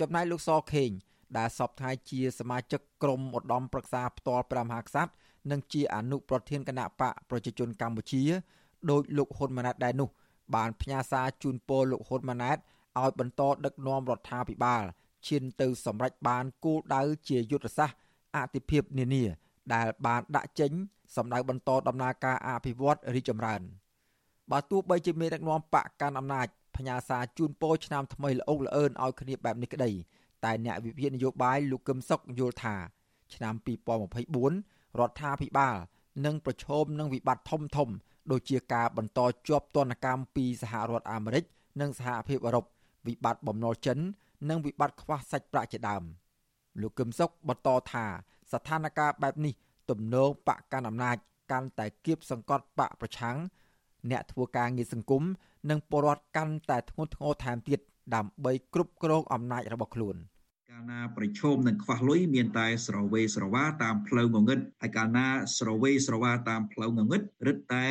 ចំណែកលោកសខេង ដែលសពថ្ងៃជាសមាជិកក្រុមឧត្តមប្រឹក្សាផ្ទាល់ព្រះមហាក្សត្រនិងជាអនុប្រធានគណៈបកប្រជាជនកម្ពុជាដោយលោកហ៊ុនម៉ាណែតដែរនោះ បានផ្ញើសារជូនពរលោកហ៊ុនម៉ាណែតឲ្យបន្តដឹកនាំរដ្ឋាភិបាលឈានទៅសម្រេចបានគោលដៅជាយុទ្ធសាស្ត្រអតិភិបនានា ដែលបានដាក់ចេញសម្ដៅបន្តដំណើរការអភិវឌ្ឍរីចម្រើនបើទោះបីជាមានដឹកនាំបកកាន់អំណាចផ្ញើសារជូនពរឆ្នាំថ្មីល្អុកល្អឿនឲ្យគ្នាបែបនេះក្តី តែអ្នកវិភាគនយោបាយលោកកឹមសុខយល់ថាឆ្នាំ2024រដ្ឋាភិបាលនឹងប្រឈមនឹងវិបត្តិធំធំដូចជាការបន្តជាប់ទណ្ឌកម្មពីសហរដ្ឋអាមេរិកនិងសហភាពអឺរ៉ុបវិបត្តិបំណុលចិន និងវិបត្តិខ្វះសាច់ប្រាក់ជាដើមលោកកឹមសុខបន្តថាស្ថានភាពបែបនេះទំនងបកកាន់អំណាចកាន់តែគៀបសង្កត់បកប្រឆាំងអ្នកធ្វើការងារសង្គមនិងពលរដ្ឋកាន់តែធ្ងន់ធ្ងរថែមទៀត ដើម្បីគ្រប់គ្រងអំណាចរបស់ខ្លួន។កាលណាប្រឈមនឹងខ្វះលុយមានតែស្រវេស្រវាតាមផ្លូវងងឹតហើយកាលណាស្រវេស្រវាតាមផ្លូវងងឹតរឹតតែ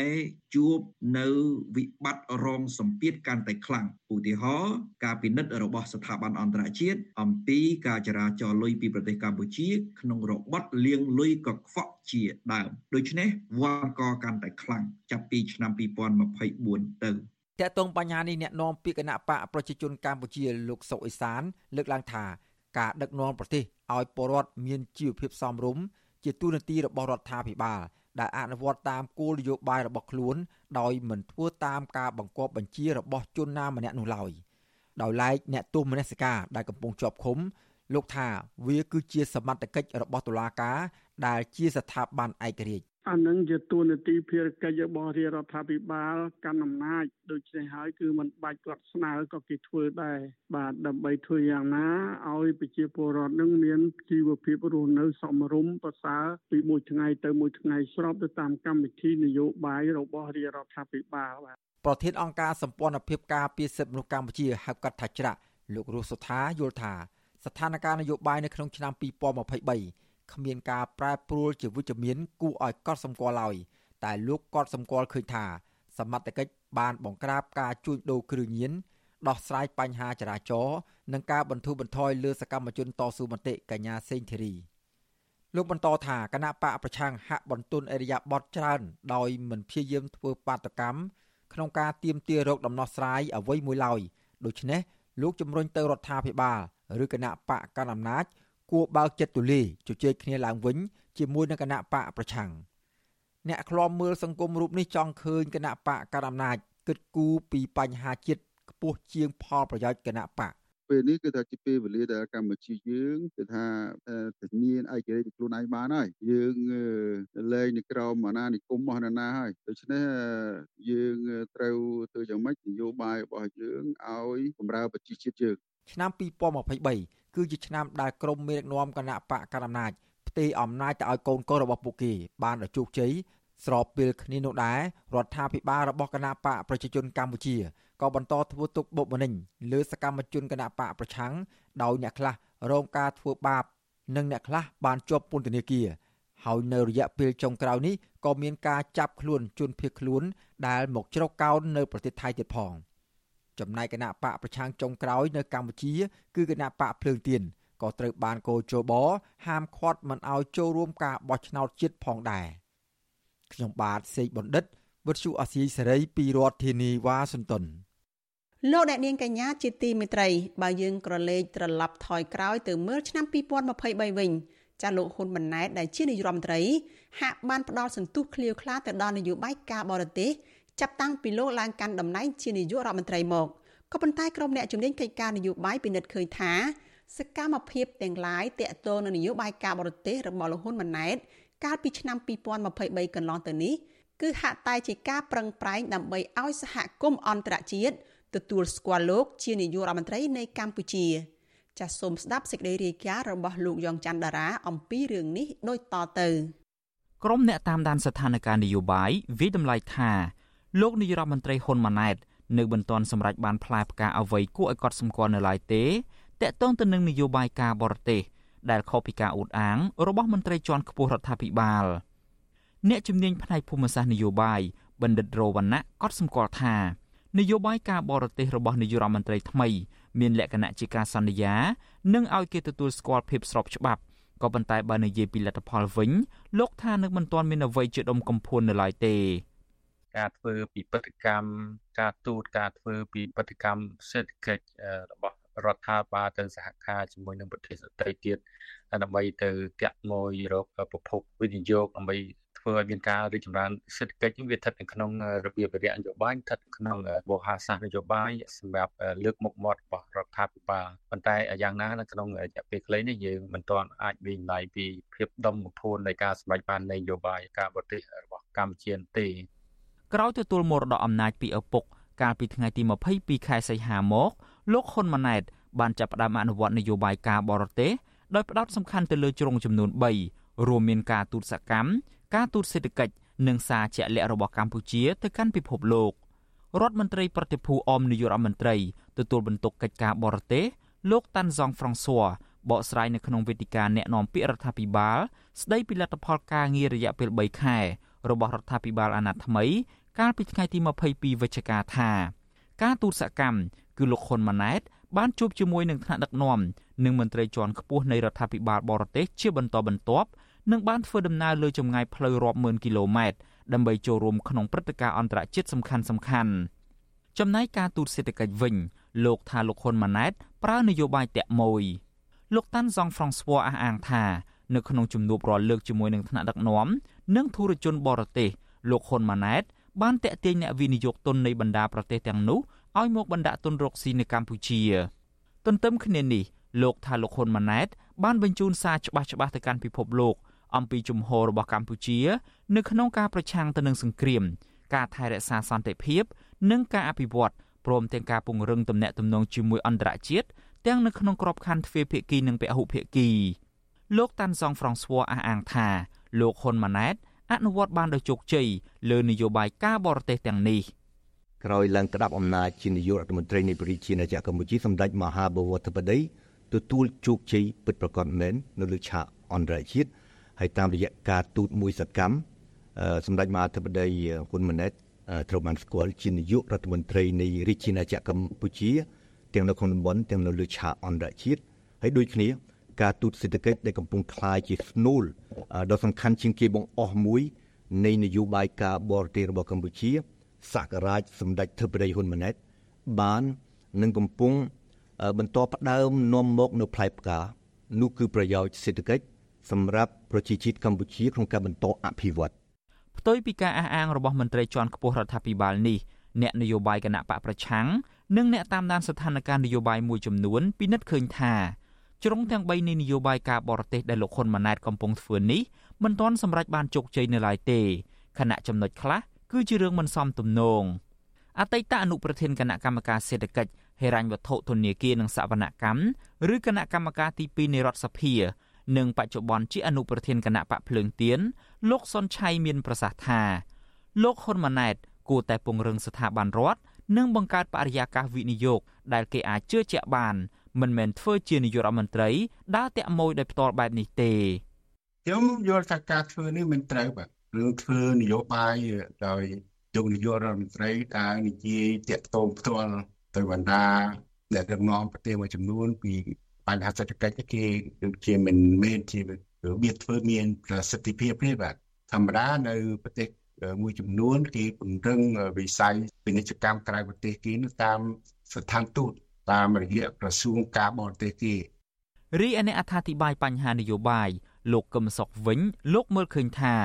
ជួបនៅវិបត្តិរងសម្ពាធកាន់តែខ្លាំងឧទាហរណ៍ការពិនិត្យរបស់ស្ថាប័នអន្តរជាតិអំពីការចរាចរលុយពីប្រទេសកម្ពុជា ក្នុងរបបលាងលុយកខ្វក់ជាដើមដូច្នេះវ៉ាន់កកាន់តែខ្លាំងចាប់ពីឆ្នាំ2024ទៅ តកតងបញ្ហានេះអ្នកនាំពាក្យគណៈបកប្រជាជនកម្ពុជាលោកសុកអេសាន លើកឡើងថាការដឹកនាំប្រទេសឲ្យពលរដ្ឋមានជីវភាពសមរម្យជាទូនាទីរបស់រដ្ឋាភិបាលដែលអនុវត្តតាមគោលនយោបាយរបស់ខ្លួន ដោយមិនធ្វើតាមការបង្គាប់បញ្ជារបស់ជនណាម្នាក់នោះឡើយដោយឡែកអ្នកទោសមនសិការដែលកំពុងជាប់ឃុំលោកថាវាគឺជាសមត្ថកិច្ចរបស់តុលាការដែលជាស្ថាប័នឯករាជ្យ អានឹងជាទួនាទីភារកិច្ចរបស់រាជរដ្ឋាភិបាលកាន់អំណាចដូច្នេះហើយគឺมันបាច់គាត់ស្នើក៏គេធ្វើដែរបាទដើម្បីធ្វើយ៉ាងណាឲ្យប្រជាពលរដ្ឋនឹងមានជីវភាពរស់នៅសមរម្យប្រសើរពីមួយថ្ងៃទៅមួយថ្ងៃស្របទៅតាមកម្មវិធីនយោបាយរបស់រាជរដ្ឋាភិបាលបាទប្រធានអង្គការសម្ព័ន្ធភាពការពារសិទ្ធិមនុស្សកម្ពុជាហៅកាត់ថាច្រាក់លោករស់សុថាយល់ថាស្ថានភាពនយោបាយនៅក្នុងឆ្នាំ2023 គ្មានការប្រែប្រួលជាវិជ្ជមានគួរឲ្យកត់សម្គាល់ឡើយតែលោកកត់សម្គាល់ឃើញថា សមត្ថកិច្ចបានបង្ក្រាបការជួញដូរគ្រឿងញៀនដោះស្រាយបញ្ហាចរាចរណ៍និងការបន្ធូរបន្ថយលើសកម្មជនតស៊ូមតិកញ្ញាសេងធីរីលោកបន្តថាគណៈបកប្រឆាំងហាក់បន្ទន់អរិយាប័ត្រច្រើន ដោយមិនព្យាយាមធ្វើបាតកម្មក្នុងការទៀមទារោគដំណោះស្រាយអ្វីមួយឡើយដូច្នេះលោកជំរុញទៅរដ្ឋាភិបាលឬគណៈបកកណ្ដាលអំណាច គួរបើកចិត្តទូលាយជជែកគ្នាឡើងវិញជាមួយនឹងគណៈបកប្រឆាំងអ្នកខ្លំមើលសង្គមរូបនេះចង់ឃើញគណៈបកកណ្ដាលអំណាចគិតគូរពីបញ្ហាជាតិខ្ពស់ជាងផលប្រយោជន៍គណៈបកពេលនេះគឺថាជាពេលវេលាដែលកម្ពុជាយើងគឺថាធានាឯករាជ្យខ្លួនឯងបានហើយយើងលែងនៅក្រោមអាណានិគមរបស់នរណាហើយដូច្នេះយើងត្រូវធ្វើយ៉ាងម៉េចនយោបាយរបស់យើងឲ្យបម្រើប្រជាជាតិយើងឆ្នាំ2023 គឺជាឆ្នាំដែលក្រមមេដឹកនាំគណៈបកកណ្ដាលអំណាចផ្ទេរអំណាចទៅឲ្យកូនកូនរបស់ពួកគេបានដល់ជោគជ័យស្របពេលគ្នានោះដែររដ្ឋាភិបាលរបស់គណៈបកប្រជាជនកម្ពុជាក៏បន្តធ្វើទុកបុកម្នេញលើសកម្មជនគណៈបកប្រឆាំងដោយអ្នកខ្លះរងការធ្វើបាប និងអ្នកខ្លះបានជាប់ពន្ធនាគារហើយនៅរយៈពេលចុងក្រោយនេះក៏មានការចាប់ខ្លួនជនភៀសខ្លួនដែលមកជ្រកកោននៅប្រទេសថៃទៀតផង។ ចំណែកគណៈបកប្រឆាំងចុងក្រោយនៅកម្ពុជា គឺគណៈបកភ្លើងទៀនក៏ត្រូវបានកោជបហាមឃាត់មិនឲ្យចូលរួមការបោះឆ្នោតជាតិផងដែរខ្ញុំបាទសេកបណ្ឌិតវុទ្ធុអាស៊ីសេរីពីរដ្ឋធានីវ៉ាស៊ីនតោនលោកអ្នកនាងកញ្ញាជាទីមេត្រី បើយើងក្រឡេកត្រឡប់ថយក្រោយទៅមើលឆ្នាំ2023វិញចាលោកហ៊ុនម៉ាណែតដែលជានាយរដ្ឋមន្ត្រីហាក់បានផ្ដល់សន្ទុះឃ្លាវខ្លាទៅដល់នយោបាយការបរទេស ចាប់តាំងពីលោកឡើងកាន់តំណែងជានាយករដ្ឋមន្ត្រីមកក៏ប៉ុន្តែក្រុមអ្នកជំនាញកិច្ចការនយោបាយពិនិត្យឃើញថាសកម្មភាពទាំងឡាយតាក់ទងនឹងនយោបាយការបរទេសរបស់លោកហ៊ុនម៉ាណែតកាលពីឆ្នាំ2023កន្លងទៅនេះគឺហាក់តែជាការប្រឹងប្រែងដើម្បីឲ្យសហគមន៍អន្តរជាតិទទួលស្គាល់លោកជានាយករដ្ឋមន្ត្រីនៃកម្ពុជាចាសសូមស្ដាប់សេចក្តីរាយការណ៍របស់លោកយ៉ងច័ន្ទដារាអំពីរឿងនេះដូចតទៅក្រុមអ្នកតាមដានស្ថានភាពនយោបាយវិតម្លៃថា លោកនាយរដ្ឋមន្ត្រីហ៊ុនម៉ាណែតនៅមិនទាន់សម្រេចបានផ្លែផ្កាអ្វីគួរឲ្យកត់សម្គាល់នៅឡើយទេតកតងទៅនឹងនយោបាយការបរទេសដែលខុសពីការអួតអាង របស់មន្ត្រីជាន់ខ្ពស់រដ្ឋាភិបាលអ្នកជំនាញផ្នែកភូមិសាស្ត្រនយោបាយបណ្ឌិតរវណ្ណៈក៏សម្គាល់ថានយោបាយការបរទេសរបស់នាយករដ្ឋមន្ត្រីថ្មី មានលក្ខណៈជាការសន្យានិងឲ្យគេទទួលស្គាល់ភាពស្របច្បាប់ក៏ប៉ុន្តែបើនិយាយពីលទ្ធផលវិញលោកថានឹងមិនទាន់មានអ្វីជាដុំកំភួននៅឡើយទេ ការធ្វើពីបដកម្មការទូតការធ្វើពីបដកម្មសេដ្ឋកិច្ចរបស់រដ្ឋាភិបាលទៅសហការជាមួយនឹងប្រទេសដទៃទៀតដើម្បីទៅតាក់មួយរកប្រភពវិនិយោគដើម្បីធ្វើឲ្យមានការរីកចម្រើនសេដ្ឋកិច្ចវាស្ថិតនៅក្នុងរបៀបវិរៈនយោបាយស្ថិតក្នុងបរិហាសាស្ត្រនយោបាយសម្រាប់លើកមុខមាត់របស់រដ្ឋាភិបាលប៉ុន្តែយ៉ាងណានៅក្នុងរយៈពេលខ្លីនេះយើងមិនទាន់អាចវិនិច្ឆ័យពីភាពដុំបំផួននៃការសម្រេចបាននយោបាយការបរទេសរបស់កម្ពុជាទេ ក្រោយទទួលមរតកអំណាចពីឪពុក កាលពីថ្ងៃទី22ខែសីហាមកលោកហ៊ុនម៉ាណែតបានចាប់ផ្ដើមអនុវត្តនយោបាយការបរទេសដោយផ្ដោតសំខាន់ទៅលើជ្រុងចំនួន3រួមមានការទូតសកម្មការទូតសេដ្ឋកិច្ចនិងសារជាក់លាក់របស់កម្ពុជាទៅកាន់ពិភពលោករដ្ឋមន្ត្រីប្រតិភូអមនាយករដ្ឋមន្ត្រីទទួលបន្ទុកកិច្ចការបរទេសលោកតាន់សង់ហ្វ្រង់ស៊័របកស្រាយនៅក្នុងវេទិកាអ្នកនាំពាក្យរដ្ឋាភិបាលស្ដីពីលទ្ធផលការងាររយៈពេល3ខែ របស់រដ្ឋាភិបាលអាណត្តិថ្មី កាលពីថ្ងៃទី22វិច្ឆិកាថាការទូតសកម្មគឺលោកហ៊ុនម៉ាណែតបានជួបជាមួយនឹងថ្នាក់ដឹកនាំនិងមន្ត្រីជាន់ខ្ពស់នៃរដ្ឋាភិបាលបរទេសជាបន្តបន្ទាប់និងបានធ្វើដំណើរលើចម្ងាយផ្លូវរាប់ម៉ឺនគីឡូម៉ែត្រដើម្បីចូលរួមក្នុងព្រឹត្តិការណ៍អន្តរជាតិសំខាន់សំខាន់ចំណែកការទូតសេដ្ឋកិច្ចវិញ លោកថាលោកហ៊ុនម៉ាណែតប្រើនយោបាយតាក់មួយលោកតាន់សង់ហ្វ្រង់ស្វ័រអះអាងថា នៅក្នុងជំនួបរាល់លើកជាមួយនឹងថ្នាក់ដឹកនាំនិងធុរជនបរទេសលោកហ៊ុនម៉ាណែតបានតាក់ទាញអ្នកវិនិយោគទុននៃបណ្ដាប្រទេសទាំងនោះឲ្យមកបណ្ដាក់ទុនរកស៊ីនៅកម្ពុជា ទន្ទឹមគ្នានេះលោកថាលោកហ៊ុនម៉ាណែតបានបញ្ជូនសារច្បាស់ច្បាស់ទៅកាន់ពិភពលោកអំពីជំហររបស់កម្ពុជា នៅក្នុងការប្រឆាំងទៅនឹងសង្គ្រាម ការថែរក្សាសន្តិភាព និងការអភិវឌ្ឍព្រមទាំងការពង្រឹងទំនាក់ទំនងជាមួយអន្តរជាតិទាំងនៅក្នុងក្របខ័ណ្ឌទ្វេភាគីនិងពហុភាគី លោកតាន់សង់ហ្វ្រង់ស្វ័រអះអាងថាលោកហ៊ុនម៉ាណែតអនុវត្តបានដោយជោគជ័យលើនយោបាយការបរទេសទាំងនេះក្រោយឡើងក្តាប់អំណាចជានាយករដ្ឋមន្ត្រីនៃប្រជាណាចក្រកម្ពុជាសម្ដេចមហាបវរធិបតីទទួលជោគជ័យពិតប្រាកដមែននៅលើឆាកអន្តរជាតិហើយតាមរយៈការទូតមួយសកម្មសម្ដេចមហាធិបតីហ៊ុនម៉ាណែតត្រូវបានស្គាល់ជានាយករដ្ឋមន្ត្រីនៃរាជាណាចក្រកម្ពុជាទាំងនៅក្នុងតំបន់ទាំងនៅលើឆាកអន្តរជាតិហើយដូចគ្នា ការទូតសេដ្ឋកិច្ចដែលកំពុងคลายជាស្នូលដ៏សំខាន់ជាងគេបង្អស់មួយនៃនយោបាយការបរទេសរបស់កម្ពុជាសករាជសម្ដេចធិបតីហ៊ុនម៉ាណែតបាននឹងកំពុងបន្តផ្ដើមនាំមកនៅផ្លែផ្កានោះគឺប្រយោជន៍សេដ្ឋកិច្ចសម្រាប់ប្រជាជាតិកម្ពុជាក្នុងការបន្តអភិវឌ្ឍផ្ទុយពីការអះអាងរបស់មន្ត្រីជាន់ខ្ពស់រដ្ឋាភិបាលនេះអ្នកនយោបាយគណៈបកប្រឆាំងនិងអ្នកតាមដានស្ថានភាពនយោបាយមួយចំនួនពិនិត្យឃើញថា ជ្រុងទាំង3នៃនយោបាយការបរទេសដែលលោកហ៊ុនម៉ាណែតកំពុងធ្វើនេះមិនទាន់សម្រេចបានជោគជ័យនៅឡើយទេខណៈចំណុចខ្លះគឺជារឿងមិនសមទំនងអតីតអនុប្រធានគណៈកម្មការសេដ្ឋកិច្ចហេរញ្ញវត្ថុធនាគារនិងសវនកម្មឬគណៈកម្មការទី2នៃរដ្ឋសភានិងបច្ចុប្បន្នជាអនុប្រធានគណៈបកភ្លើងទៀនលោកសុនឆៃមានប្រសាសន៍ថាលោកហ៊ុនម៉ាណែតគួរតែពង្រឹងស្ថាប័នរដ្ឋនិងបង្កើតបរិយាកាសវិនិយោគដែលគេអាចជឿជាក់បាន មិនមែនធ្វើជានាយករដ្ឋមន្ត្រីដើរតាក់មួយដោយផ្ទាល់បែបនេះទេខ្ញុំយល់ថាការធ្វើនេះមិនត្រូវបាទរឿងធ្វើនយោបាយដោយយកនាយករដ្ឋមន្ត្រីដើរនិយាយតាក់ទងផ្ទាល់ទៅបណ្ដាអ្នកដឹកនាំប្រទេសមួយចំនួនពីបញ្ហាសេដ្ឋកិច្ចគេដូចជាមិនមែនជារបៀបធ្វើមានប្រសិទ្ធភាពទេបាទធម្មតានៅប្រទេសមួយចំនួនគេពង្រឹងវិស័យពាណិជ្ជកម្មក្រៅប្រទេសគេតាមស្ថានទូត តាមរយៈក្រសួងការបរទេសគេរីឯអ្នកអត្ថាធិប្បាយបញ្ហានយោបាយលោកកឹមសុខវិញលោកមើលឃើញថា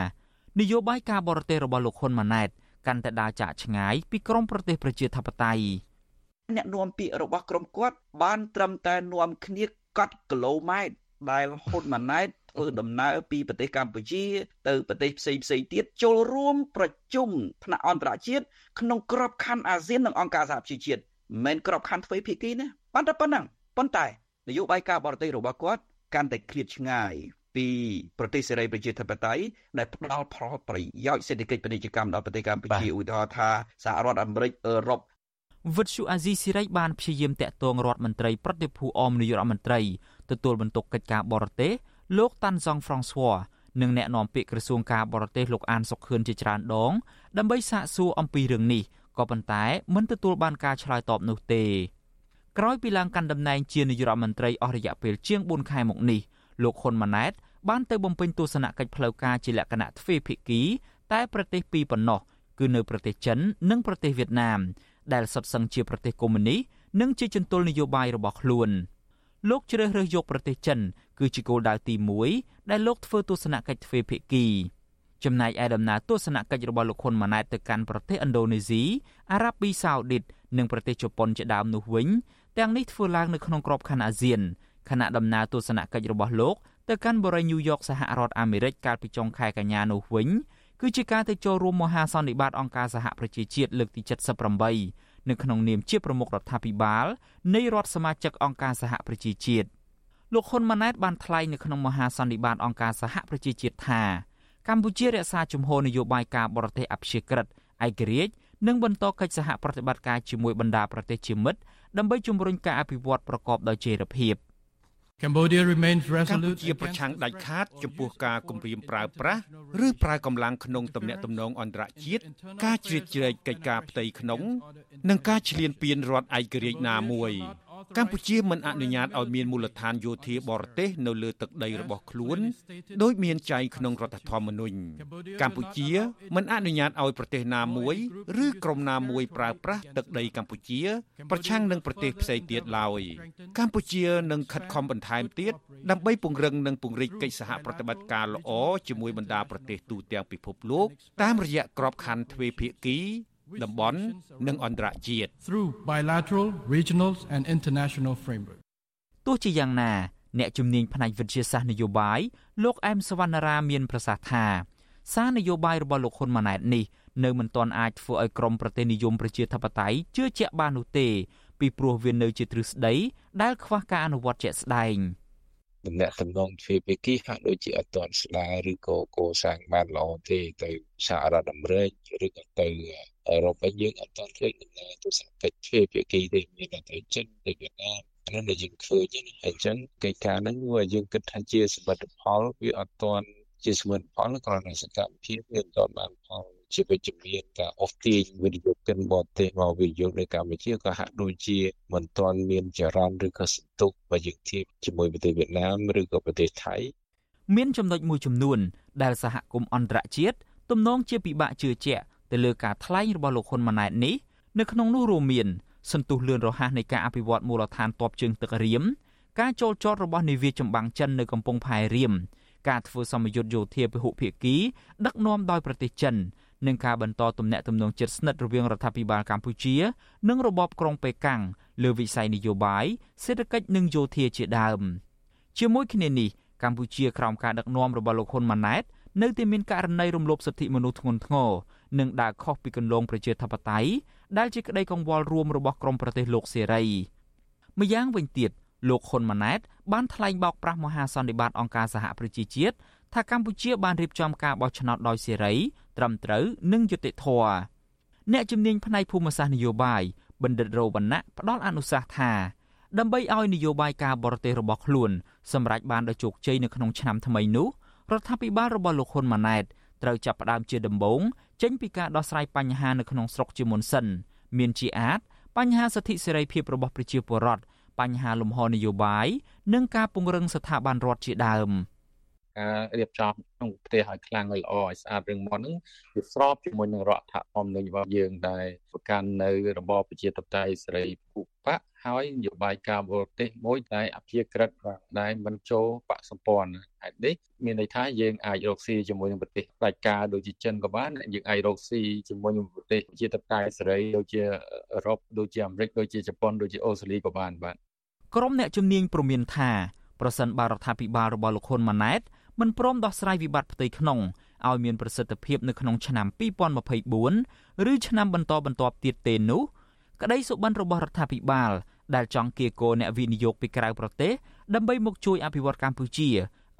នយោបាយការបរទេសរបស់លោកហ៊ុនម៉ាណែតកាន់តែដើរចាកឆ្ងាយពីក្រមប្រទេសប្រជាធិបតេយ្យអ្នកនាំពាក្យរបស់ក្រុមគាត់បានត្រឹមតែនាំគ្នាកត់គីឡូម៉ែត្រដែលហ៊ុនម៉ាណែតធ្វើដំណើរពីប្រទេសកម្ពុជា ទៅប្រទេសផ្សេងផ្សេងទៀតចូលរួម ប្រជុំថ្នាក់អន្តរជាតិក្នុងក្របខ័ណ្ឌអាស៊ាននិងអង្គការសហប្រជាជាតិ មិនមែនក្របខ័ណ្ឌទ្វេភាគីណាប៉ុន្តែប៉ុណ្ណឹងប៉ុន្តែនយោបាយការបរទេសរបស់គាត់កាន់តែឃ្លាតឆ្ងាយពីប្រទេសសេរីប្រជាធិបតេយ្យដែលផ្ដល់ផលប្រយោជន៍សេដ្ឋកិច្ចពាណិជ្ជកម្មដល់ប្រទេសកម្ពុជាឧទាហរណ៍ថាសហរដ្ឋអាមេរិកអឺរ៉ុបវិទ្យុអាស៊ីសេរីបានព្យាយាមតាក់ទងរដ្ឋមន្ត្រីប្រតិភូអមនាយករដ្ឋមន្ត្រីទទួលបន្ទុកកិច្ចការបរទេសលោកតាន់សុងហ្វ្រង់ស្វ័រនិងអ្នកនាំពាក្យក្រសួងការបរទេសលោកអានសុខឿនជាច្រើនដងដើម្បីសាកសួរអំពីរឿងនេះ ក៏ប៉ុន្តែមិនទទួលបានការឆ្លើយតបនោះទេក្រោយពីឡើងកាន់តំណែងជានាយករដ្ឋមន្ត្រីអស់រយៈពេលជាង4ខែមកនេះលោកហ៊ុនម៉ាណែតបានទៅបំពេញទស្សនកិច្ចផ្លូវការជាលក្ខណៈទ្វេភាគី តែប្រទេសពីរប៉ុណ្ណោះគឺនៅប្រទេសចិន និងប្រទេសវៀតណាម ដែលសុទ្ធសឹងជាប្រទេសកុម្មុយនីសនិងជាចន្ទុលនយោបាយរបស់ខ្លួនលោកជ្រើសរើសយកប្រទេសចិន គឺជាគោលដៅទី1ដែលលោកធ្វើទស្សនកិច្ចទ្វេភាគី ចំណែកឯដំណើរទស្សនកិច្ចរបស់លោកហ៊ុនម៉ាណែតទៅកាន់ប្រទេសឥណ្ឌូនេស៊ីអារ៉ាប៊ីសាអូឌីតនិងប្រទេសជប៉ុនជាដើមនោះវិញទាំងនេះធ្វើឡើងនៅក្នុងក្របខ័ណ្ឌអាស៊ានខណៈដំណើរទស្សនកិច្ចរបស់លោកទៅកាន់បរិយាញូវយ៉កសហរដ្ឋអាមេរិកកាលពីចុងខែកញ្ញានោះវិញគឺជាការទៅចូលរួមមហាសន្និបាតអង្គការសហប្រជាជាតិលើកទី78នៅក្នុងនាមជាប្រមុខរដ្ឋាភិបាលនៃរដ្ឋសមាជិកអង្គការសហប្រជាជាតិលោកហ៊ុនម៉ាណែតបានថ្លែងនៅក្នុងមហាសន្និបាតអង្គការសហប្រជាជាតិថា កម្ពុជារក្សាជំហរនយោបាយការបរទេសអព្យាក្រឹតឯករាជ្យនិងបន្តកិច្ចសហប្រតិបត្តិការជាមួយបណ្ដាប្រទេសជាមិត្តដើម្បីជំរុញការអភិវឌ្ឍប្រកបដោយចីរភាព។ Cambodia remains resolute ជាប្រឆាំងដាច់ខាតចំពោះការគំរាមប្រើប្រាស់ឬប្រើកម្លាំងក្នុងទំនាក់ទំនងអន្តរជាតិការជ្រៀតជ្រែកកិច្ចការផ្ទៃក្នុង និងការឈ្លានពានរដ្ឋឯករាជ្យណាមួយ កម្ពុជាមិនអនុញ្ញាតឲ្យមានមូលដ្ឋានយោធាបរទេសនៅលើទឹកដីរបស់ខ្លួនដោយមានចែងក្នុងរដ្ឋធម្មនុញ្ញកម្ពុជាមិនអនុញ្ញាតឲ្យប្រទេសណាមួយឬក្រុមណាមួយប្រើប្រាស់ទឹកដីកម្ពុជា ប្រឆាំងនឹងប្រទេសផ្សេងទៀតឡើយកម្ពុជានឹងខិតខំបន្ថែមទៀតដើម្បីពង្រឹងនិងពង្រីកកិច្ចសហប្រតិបត្តិការល្អជាមួយបណ្ដាប្រទេសទូទាំងពិភពលោកតាមរយៈក្របខ័ណ្ឌទ្វេភាគី តំបន់និងអន្តរជាតិ through bilateral regional and international framework ទោះជាយ៉ាងណាអ្នកជំនាញផ្នែកវិទ្យាសាស្ត្រនយោបាយលោកអែមសវណ្ណារាមានប្រសាសន៍ថាសារនយោបាយរបស់លោកហ៊ុនម៉ាណែតនេះនៅមិនទាន់អាចធ្វើឲ្យក្រមប្រទេសនិយមប្រជាធិបតេយ្យជឿជាក់បាននោះទេ ពីព្រោះវានៅជាទ្រឹស្ដីដែលខ្វះការអនុវត្តជាក់ស្ដែងតំណែងតំណងទ្វេភាគីហាក់ដូចជាអត់ទាន់ស្ដារឬក៏កសាងបានល្អទេទៅសហរដ្ឋអាមេរិកឬក៏ទៅ អឺរ៉ុបវិញយើងអត់ទាន់ឃើញដំណើរទស្សនកិច្ចទ្វេភាគីទេមានតែទៅចិនទៅវៀតណាមអានោះដែលយើងឃើញណាហើយអញ្ចឹងកិច្ចការហ្នឹងវាយើងគិតថាជាសមិទ្ធផលវាអត់ទាន់ជាសមិទ្ធផលគ្រាន់តែសកម្មភាពវាអត់ទាន់បានផលជាវិជ្ជមានការអូសទាញវិនិយោគិនបរទេសមកវិនិយោគនៅកម្ពុជាក៏ហាក់ដូចជាមិនទាន់មានចរន្តឬក៏សន្ទុះបើយើងធៀបជាមួយប្រទេសវៀតណាមឬក៏ប្រទេសថៃមានចំណុចមួយចំនួនដែលសហគមន៍អន្តរជាតិទំនងជាពិបាកជឿជាក់ ទៅលើការថ្លែងរបស់លោកហ៊ុនម៉ាណែតនេះនៅក្នុងនោះរួមមានសន្ទុះលឿនរហ័សនៃការអភិវឌ្ឍមូលដ្ឋានទ័ពជើងទឹករៀមការចូលចតរបស់នាវាចម្បាំងចិននៅកំពង់ផែរៀមការធ្វើសមយុទ្ធយោធាពហុភាគីដឹកនាំដោយប្រទេសចិននិងការបន្តទំនាក់ទំនងជិតស្និទ្ធរវាងរដ្ឋាភិបាលកម្ពុជា និងរបបក្រុងប៉េកាំងលើវិស័យនយោបាយសេដ្ឋកិច្ចនិងយោធាជាដើម ជាមួយគ្នានេះកម្ពុជាក្រោមការដឹកនាំរបស់លោកហ៊ុនម៉ាណែតនៅតែមានករណីរំលោភសិទ្ធិមនុស្សធ្ងន់ធ្ងរ និងដើរខុសពីគន្លងប្រជាធិបតេយ្យដែលជាក្តីកង្វល់រួមរបស់ក្រមប្រទេសលោកសេរីម្យ៉ាងវិញទៀតលោកហ៊ុនម៉ាណែតបានថ្លែងបោកប្រាស់មហាសន្និបាតអង្គការសហប្រជាជាតិថាកម្ពុជាបានរៀបចំការបោះឆ្នោតដោយសេរី ត្រឹមត្រូវនិងយុត្តិធម៌អ្នកជំនាញផ្នែកភូមិសាស្ត្រនយោបាយបណ្ឌិតរោវណ្ណៈផ្ដល់អនុសាសន៍ថាដើម្បីឲ្យនយោបាយការបរទេសរបស់ខ្លួនសម្រេចបានដោយជោគជ័យនៅក្នុងឆ្នាំថ្មីនោះរដ្ឋាភិបាលរបស់លោកហ៊ុនម៉ាណែតត្រូវចាប់ផ្ដើមជាដំបូង ចេញពីការដោះស្រាយបញ្ហានៅក្នុងស្រុកជាមុនសិន មានជាអាចបញ្ហាសិទ្ធិសេរីភាពរបស់ប្រជាពលរដ្ឋបញ្ហាលំហនយោបាយនិងការពង្រឹងស្ថាប័នរដ្ឋជាដើមការរៀបចំក្នុងប្រទេសឲ្យខ្លាំងឲ្យល្អឲ្យស្អាតរឿងមុនហ្នឹងវាស្របជាមួយនឹងរដ្ឋធម្មនុញ្ញរបស់យើងដែលប្រកាន់នៅរបបប្រជាធិបតេយ្យសេរីភូបក ហើយនយោបាយការបរទេសមួយតែអភិក្រិតដែលមិនចូលបកសម្ព័ន្ធហេតុនេះមានន័យថាយើងអាចរកស៊ីជាមួយនឹងប្រទេសផ្ដាច់ការដូចជាចិនក៏បានយើងអាចរកស៊ីជាមួយនឹងប្រទេសជាតកែសេរីដូចជាអឺរ៉ុបដូចជាអាមេរិកដូចជាជប៉ុនដូចជាអូស្ត្រាលីក៏បានបាទក្រុមអ្នកជំនាញព្រមានថាប្រសិនបើរដ្ឋាភិបាលរបស់លោកហ៊ុនម៉ាណែតមិនព្រមដោះស្រាយវិបត្តិផ្ទៃក្នុងឲ្យមានប្រសិទ្ធភាពនៅក្នុងឆ្នាំ2024ឬឆ្នាំបន្តបន្ទាប់ទៀតទេនោះក្តីសុបិនរបស់រដ្ឋាភិបាល ដែលចង់គៀកោអ្នកវិនិយោគពីក្រៅប្រទេសដើម្បីមកជួយអភិវឌ្ឍកម្ពុជា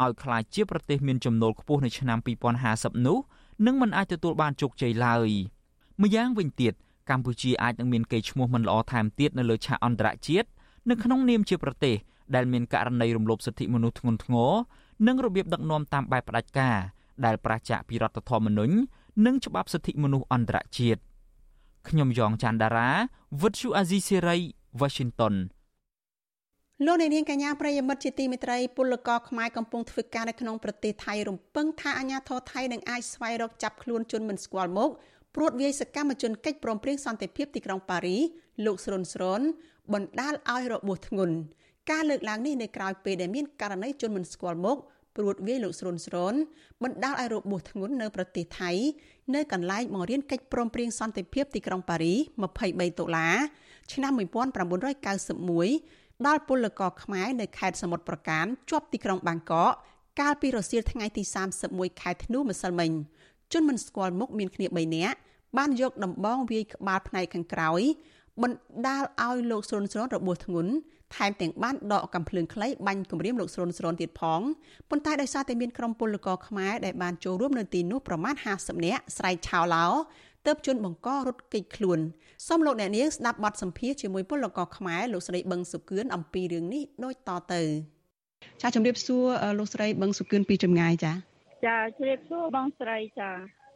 ឲ្យក្លាយជាប្រទេសមានចំណូលខ្ពស់នៅឆ្នាំ2050នោះនឹងមិនអាចទទួលបានជោគជ័យឡើយម្យ៉ាងវិញទៀតកម្ពុជាអាចនឹងមានកេរ្តិ៍ឈ្មោះមិនល្អថែមទៀតនៅលើឆាកអន្តរជាតិនៅក្នុងនាមជាប្រទេសដែលមានករណីរំលោភសិទ្ធិមនុស្សធ្ងន់ធ្ងរនិងរបៀបដឹកនាំតាមបែបផ្ដាច់ការដែលប្រឆាចពីរដ្ឋធម្មនុញ្ញនិងច្បាប់សិទ្ធិមនុស្សអន្តរជាតិខ្ញុំយ៉ងច័ន្ទដារាវិទ្យុអាស៊ីសេរី Washington លោកនាងកញ្ញាប្រិយមិត្តជាទីមេត្រីពលករខ្មែរកំពុងធ្វើការនៅក្នុងប្រទេសថៃរំពឹងថាអាញាធរថៃនឹងអាចស្វែងរកចាប់ខ្លួនជនមិនស្គាល់មុខព្រួតវាយសកម្មជនកិច្ចព្រមព្រៀងសន្តិភាពទីក្រុងប៉ារីលោកស្រុនស្រុនបណ្ដាលឲ្យរបួសធ្ងន់ការលើកឡើងនេះនៅក្រៅពេលដែលមានករណីជនមិនស្គាល់មុខព្រួតវាយលោកស្រុនស្រុនបណ្ដាលឲ្យរបួសធ្ងន់នៅប្រទេសថៃនៅកន្លែងបង្រៀនកិច្ចព្រមព្រៀងសន្តិភាពទីក្រុងប៉ារី23តុលា ឆ្នាំ1991ដល់ពលករខ្មែរនៅខេត្តសមុទ្រប្រការជាប់ទីក្រុងបាងកកកាលពីរសៀលថ្ងៃទី31ខែធ្នូម្សិលមិញជនមិនស្គាល់មុខមានគ្នា3នាក់បានយកដំបងវាយក្បាលផ្នែកខាងក្រោយបណ្ដាលឲ្យលោកស្រុនស្រុនរបួសធ្ងន់ថែមទាំងបានដកកំភ្លើងខ្លីបាញ់គំរាមលោកស្រុនស្រុនទៀតផងប៉ុន្តែដោយសារតែមានក្រុមពលករខ្មែរដែលបានចូលរួមនៅទីនោះប្រមាណ50នាក់ស្រែកឆោឡោ ទើបជនបង្ករត់គេចខ្លួនសូមលោកអ្នកនាងស្ដាប់បទសម្ភាសជាមួយពលករខ្មែរលោកស្រីបឹងសុគឿនអំពីរឿងនេះដូចតទៅចាជំរាបសួរលោកស្រីបឹងសុគឿនពីចម្ងាយចាចាជំរាបសួរបងស្រីចា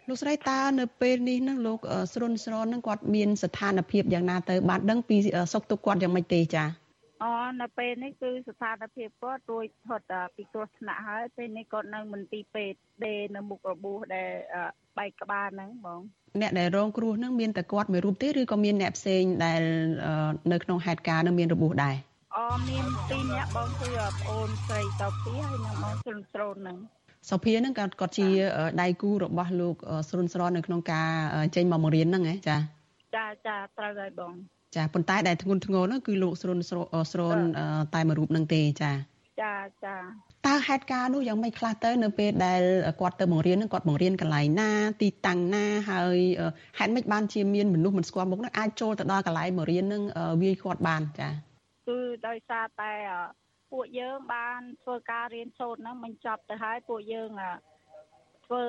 លោកស្រីតើនៅពេលនេះនឹងលោកស្រុនស្រននឹងគាត់មានស្ថានភាពយ៉ាងណាទៅបានដឹងពីសុខទុក្ខគាត់យ៉ាងម៉េចទេចាអូនៅពេលនេះគឺស្ថានភាពគាត់រួចផុតពីគ្រោះថ្នាក់ហើយពេលនេះគាត់នៅមន្ទីរពេទ្យដេនៅមុខរបួសដែលបែកក្បាលហ្នឹងបង អ្នកដែលរងគ្រោះហ្នឹងមានតែគាត់មួយរូបទេឬក៏មានអ្នកផ្សេងដែលនៅក្នុងហេតុការណ៍នឹងមានរបួសដែរអូមានពីរនាក់បងគឺប្អូនស្រីតោពីហើយនិងបងស្រុនស្រនហ្នឹងសុភាហ្នឹងគាត់គាត់ជាដៃគូរបស់លោកស្រុនស្រននៅក្នុងការចេញមកបង្រៀនហ្នឹងហ៎ចាចាចាត្រូវហើយបង ចាប៉ុន្តែដែលធ្ងន់ធ្ងរនោះគឺលោកស្រុនស្រនតែមួយរូបនឹងទេចា ចាចាតើហេតុការណ៍នោះយ៉ាងម៉េចខ្លះទៅនៅពេលដែលគាត់ទៅបង្រៀននឹងគាត់បង្រៀនកន្លែងណាទីតាំងណាហើយហេតុម៉េចបានជាមានមនុស្សមិនស្គាល់មុខនឹងអាចចូលទៅដល់កន្លែងបង្រៀននឹងវាយគាត់បានចាគឺដោយសារតែពួកយើងបានធ្វើការរៀនសូត្រហ្នឹងមិនចប់ទៅហើយពួកយើងធ្វើ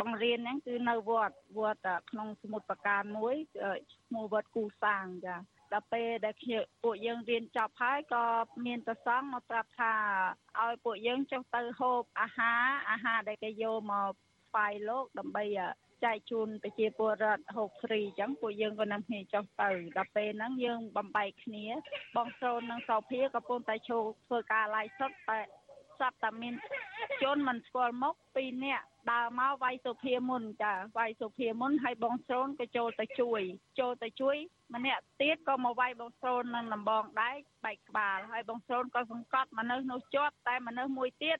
បង្រៀនហ្នឹងគឺនៅវត្តវត្តក្នុងសមុទ្រប្រការមួយឈ្មោះវត្តគូសាងចា ដល់ពេលដែលពួកយើងរៀនចប់ហើយក៏មានប្រសងមកប្រាប់ថាឲ្យពួកយើងចុះទៅហូបអាហារអាហារដែលគេយកមកស្វែងលោកដើម្បីចែកជូនប្រជាពលរដ្ឋហូបហ្វ្រីអញ្ចឹងពួកយើងក៏នាំគ្នាចុះទៅដល់ពេលហ្នឹងយើងបំបែកគ្នា បងស្រូននិងសោភាក៏ពុំតែចូលធ្វើការឡាយសុតតែសັບតែមានជនមិនស្គាល់មុខពីរនាក់ ដើរមកវាយសុភាមុនចាវាយសុភាមុនហើយបងស្រូនក៏ចូលទៅជួយ ចូលទៅជួយ ម្នាក់ទៀតក៏មកវាយបងស្រូននឹងដំបងដែរបែកក្បាលហើយបងស្រូនក៏សង្កត់មនុស្សនោះជាប់តែមនុស្សមួយទៀត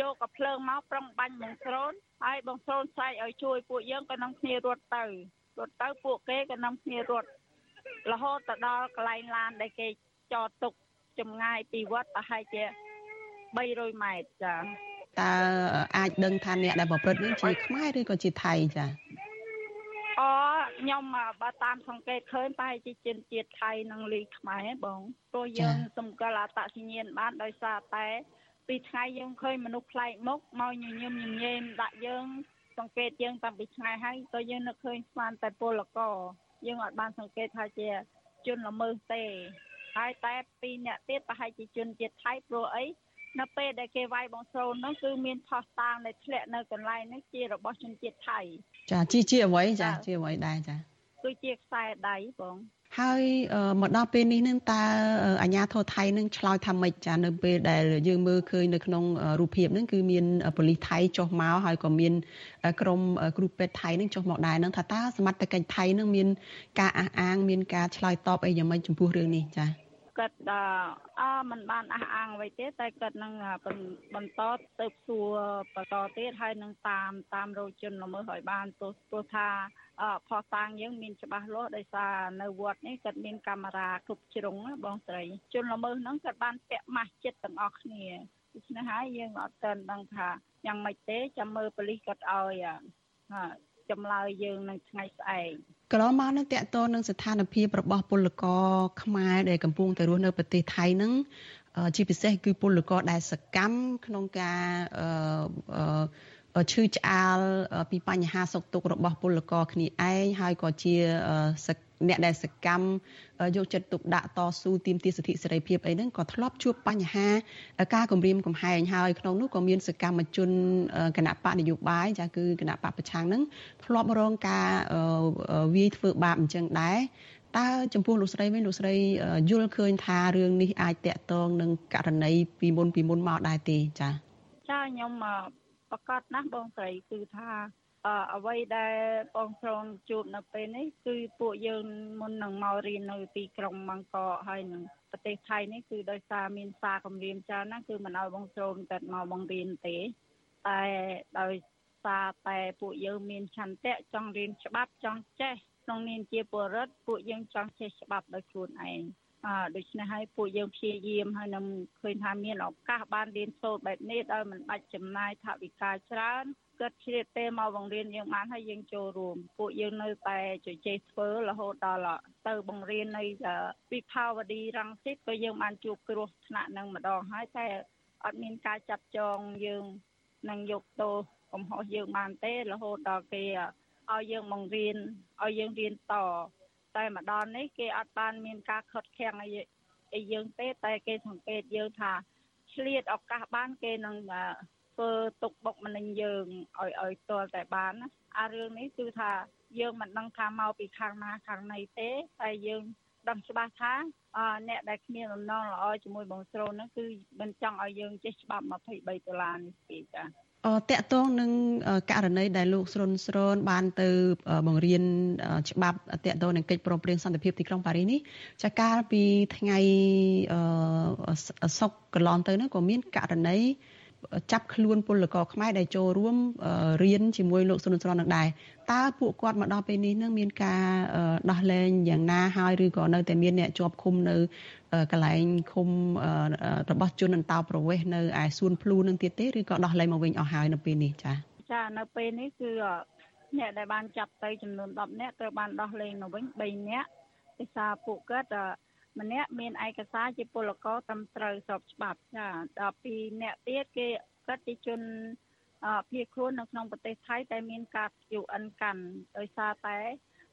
យកកំភ្លើងមកប្រឹងបាញ់បងស្រូនហើយបងស្រូនស្រែកឲ្យជួយពួកយើងក៏នាំគ្នារត់ទៅរត់ទៅពួកគេក៏នាំគ្នារត់រហូតទៅដល់កន្លែងឡានដែលគេចតទុកចម្ងាយពីវត្តប្រហែលជា300ម៉ែត្រចា តើអាចដឹងថាអ្នកដែលប្រព្រឹត្តនេះជាខ្មែរឬក៏ជាថៃចាអូខ្ញុំបើតាមសង្កេតឃើញប្រហែលជាជនជាតិថៃនិងលីខ្មែរបងព្រោះយើងសម្គាល់អត្តសញ្ញាណបានដោយសារតែពីថ្ងៃយើងឃើញមនុស្សប្លែកមុខមកញញឹមញញែមដាក់យើងសង្កេតយើងតាំងពីថ្ងៃហើយក៏យើងនឹកឃើញស្មានតែពលករយើងអត់បានសង្កេតថាជាជនល្មើសទេហើយតែពីរអ្នកទៀតប្រហែលជាជនជាតិថៃព្រោះអី នៅពេលដែលគេវាយបងស្រូននោះគឺមានផោះតាងដែលធ្លាក់នៅកន្លែងនេះជារបស់ជនជាតិថៃចាជាជាអ្វីចាជាអ្វីដែរចាគឺជាខ្សែដៃបងហើយមកដល់ពេលនេះនឹងតើអាញាធរថៃនឹងឆ្លើយថាម៉េចចានៅពេលដែលយើងមើលឃើញនៅក្នុងរូបភាពនឹងគឺមានប៉ូលីសថៃចុះមកហើយក៏មានក្រុមគ្រូពេទ្យថៃនឹងចុះមកដែរនឹងថាតើសមត្ថកិច្ចថៃនឹងមានការអះអាងមានការឆ្លើយតបអីយ៉ាងម៉េចចំពោះរឿងនេះចា៎ គាត់អឺมันបានអះអាងអ្វីទេតែគាត់នឹងបន្តទៅសួរបន្តទៀតហើយនឹងតាមតាមរោជនល្មើសឲ្យបានទោះទោះថាផោះតាងយើងមានច្បាស់លាស់ដោយសារនៅវត្តនេះគាត់មានកាមេរ៉ាគ្រប់ជ្រុងបងស្រីជនល្មើសហ្នឹងគាត់បានពាក់ម៉ាស់ចិត្តទាំងអស់គ្នាដូច្នេះហើយយើងអត់ទាន់ដឹងថាយ៉ាងម៉េចទេចាំមើលប៉ូលីសគាត់ឲ្យ ចម្លើយយើងនៅថ្ងៃស្អែកកន្លងមកនឹងតកតនឹងស្ថានភាពរបស់ពលករខ្មែរដែលកំពុងតែរស់នៅប្រទេសថៃនឹងអជាពិសេសគឺពលករដែលសកម្មក្នុងការឈឺឆ្អាលពីបញ្ហាសុខទុក្ខរបស់ពលករគ្នាឯងហើយក៏ជា អ្នកដែលសកម្មយកចិត្តទុកដាក់តស៊ូទាមទារសិទ្ធិសេរីភាពអីហ្នឹងក៏ធ្លាប់ជួបបញ្ហា ការគំរាមកំហែងហើយក្នុងនោះក៏មានសកម្មជនគណៈបកនយោបាយចាគឺគណៈបកប្រឆាំងហ្នឹងធ្លាប់រងការវាយធ្វើបាបអញ្ចឹងដែរតើចំពោះលោកស្រីវិញលោកស្រីយល់ឃើញថារឿងនេះអាចតាក់ទងនឹងករណីពីមុនពីមុនមកដែរទេចា៎ចាខ្ញុំប្រកាសណាស់បងស្រីគឺថា អ្វីដែលបងស្រូនជួបនៅពេលនេះគឺពួកយើងមុននឹងមករៀននៅទីក្រុងម៉ាងកកហើយនឹងប្រទេសថៃនេះគឺដោយសារមានសារគម្រាមច្រើនណាស់គឺមិនឲ្យបងស្រូនកើតមកបង្រៀនទេតែដោយសារតែពួកយើងមានឆន្ទៈចង់រៀនច្បាប់ចង់ចេះក្នុងនាមជាពលរដ្ឋពួកយើងចង់ចេះច្បាប់ដោយខ្លួនឯងអឺដូច្នេះហើយពួកយើងព្យាយាមហើយនឹងឃើញថាមានឱកាសបានរៀនសូត្របែបនេះដោយមិនបាច់ចំណាយថវិកាច្រើន គិតជ្រៀតទេមកបង្រៀនយើងបានហើយយើងចូលរួមពួកយើងនៅតែជជែកធ្វើរហូតដល់ទៅបង្រៀននៅវិភាវឌីរង្សិតក៏យើងបានជួបគ្រោះថ្នាក់នឹងម្ដងហើយតែអត់មានការចាប់ចងយើងនឹងយកទោសកំហុសយើងបានទេរហូតដល់គេឲ្យយើងបង្រៀនឲ្យយើងរៀនតតែម្ដងនេះគេអត់បានមានការខុតខាំងអីអីយើងទេតែគេសង្កេតយើងថាឆ្លៀតឱកាសបានគេនឹង ធ្វើទុកបុកម្នេញយើងឲ្យឲ្យតលតែបានណាអារឿងនេះគឺថាយើងមិនដឹងថាមកពីខាងណាខាងណីទេតែយើងដឹងច្បាស់ថាអ្នកដែលគ្មានបំណងល្អជាមួយបងស្រូនហ្នឹងគឺមិនចង់ឲ្យយើងចេះច្បាប់23ដុល្លារនេះទេចា៎អតកតងនឹងករណីដែលលោកស្រុនស្រនបានទៅបង្រៀនច្បាប់តកតងនឹងកិច្ចព្រមព្រៀងសន្តិភាពទីក្រុងប៉ារីសនេះចាកាលពីថ្ងៃសុកកន្លងទៅនោះក៏មានករណី ចាប់ខ្លួនពលករខ្មែរដែលចូលរួមរៀនជាមួយលោកសុនស្រននឹងដែរតើពួកគាត់មកដល់ពេលនេះនឹងមានការដោះលែងយ៉ាងណាហើយឬក៏នៅតែមានអ្នកជាប់ឃុំនៅកន្លែងឃុំរបស់ជនអន្តោប្រវេសន៍នៅឯសួនភ្លូនឹងទៀតទេឬក៏ដោះលែងមកវិញអស់ហើយនៅពេលនេះចា៎ចានៅពេលនេះគឺអ្នកដែលបានចាប់ទៅចំនួន10នាក់ត្រូវបានដោះលែងមកវិញ3នាក់ភាសាពួកគាត់ ម្នាក់មានឯកសារជាពលករត្រឹមត្រូវស្របច្បាប់ចាដល់ពីអ្នកទៀតគេគាត់ជាជនភៀសខ្លួននៅក្នុងប្រទេសថៃតែមានកាត UN កាន់ដោយសារតែ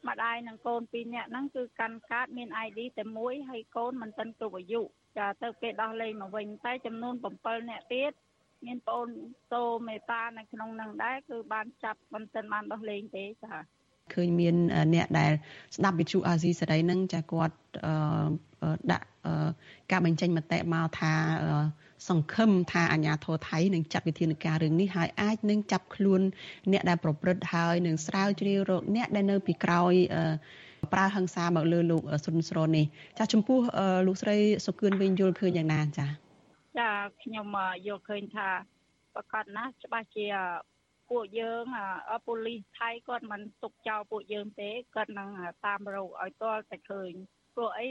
ម្ដាយនិងកូនពីរនាក់ហ្នឹងគឺកាន់កាតមាន ID តែមួយហើយកូនមិនទាន់គ្រប់អាយុចាទៅគេដោះលែងមកវិញតែចំនួន7នាក់ទៀតមានបងអូនតូមេតានៅក្នុងនឹងដែរគឺបានចាប់មិនទាន់បានដោះលែងទេចា ឃើញមានអ្នកដែលស្ដាប់វិទ្យុអាស៊ីសេរីនឹងចាគាត់ដាក់ការបញ្ចេញមតិមកថាសង្ឃឹមថាអាជ្ញាធរថៃនឹងចាត់វិធានការរឿងនេះហើយអាចនឹងចាប់ខ្លួនអ្នកដែលប្រព្រឹត្តហើយនឹងស្រាវជ្រាវរកអ្នកដែលនៅពីក្រោយប្រើហិង្សាមកលើលោកសុនស្រននេះចាចំពោះលោកស្រីសុគឿនវិញយល់ឃើញយ៉ាងណាចាចាខ្ញុំយល់ឃើញថាប្រកាសណាស់ច្បាស់ជា ពួកយើងប៉ូលីសថៃគាត់មិនទុកចោលពួកយើងទេគាត់នឹងតាមរកឲ្យទាល់តែឃើញព្រោះអី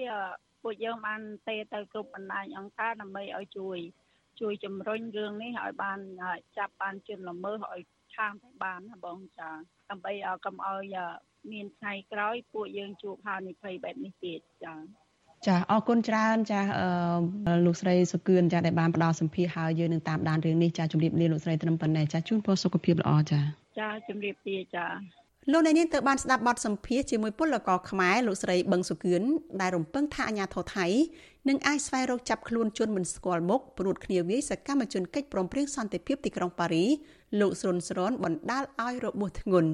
ពួកយើងបានទេទៅគ្រប់បណ្ដាញអង្គការដើម្បីឲ្យជួយ ជួយជំរុញរឿងនេះឲ្យបានចាប់បានជនល្មើសឲ្យខាងទៅបានណាបងចាដើម្បីឲ្យកុំឲ្យមានថ្ងៃក្រោយពួកយើងជួបហានិភ័យបែបនេះទៀតចា ចាអរគុណច្រើនចាលោកស្រីសុគឿនចាដែលបានផ្ដល់សម្ភារហើយយើងនឹងតាមដានរឿងនេះចាជម្រាបលាលោកស្រីត្រឹមប៉ុណ្ណេះចាជូនពរសុខភាពល្អចាចាជម្រាបលាចាលោកអ្នកនាងទៅបានស្ដាប់បទសម្ភាសជាមួយពលករខ្មែរលោកស្រីបឹងសុគឿនដែលរំពឹងថាអាញាធរថៃនឹងអាចស្វែងរកចាប់ខ្លួនជនមិនស្គាល់មុខព្រួតគ្នាវាយសកម្មជនកិច្ចព្រមព្រៀងសន្តិភាពទីក្រុងប៉ារីលោកស្រុនស្រនបណ្ដាលឲ្យរបួសធ្ងន់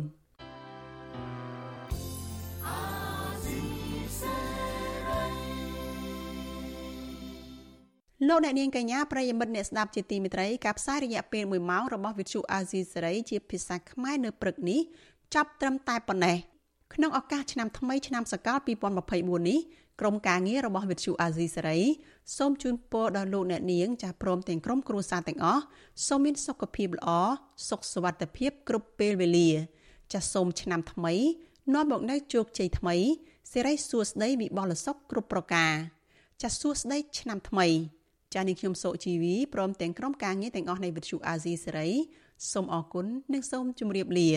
លោកអ្នកនាងកញ្ញាប្រិយមិត្តអ្នកស្ដាប់ជាទីមេត្រីការផ្សាយរយៈពេល1ម៉ោងរបស់វិទ្យុអាស៊ីសេរីជាភាសាខ្មែរនៅព្រឹកនេះចាប់ត្រឹមតែប៉ុណ្ណេះក្នុងឱកាសឆ្នាំថ្មីឆ្នាំសកល2024នេះក្រុមការងាររបស់វិទ្យុអាស៊ីសេរីសូមជូនពរដល់លោកអ្នកនាងចាស់ព្រមទាំងក្រុមគ្រួសារទាំងអស់សូមមានសុខភាពល្អសុខសុវត្ថិភាពគ្រប់ពេលវេលា ចាស់សូមឆ្នាំថ្មីនាំមកនូវជោគជ័យថ្មីសិរីសួស្តីវិបលសុខគ្រប់ប្រការចាស់សួស្តីឆ្នាំថ្មី ចា៎នាងខ្ញុំសូជីវីព្រមទាំងក្រុមការងារទាំងអស់នៃវិទ្យុអាស៊ីសេរីសូមអរគុណនិងសូមជម្រាបលា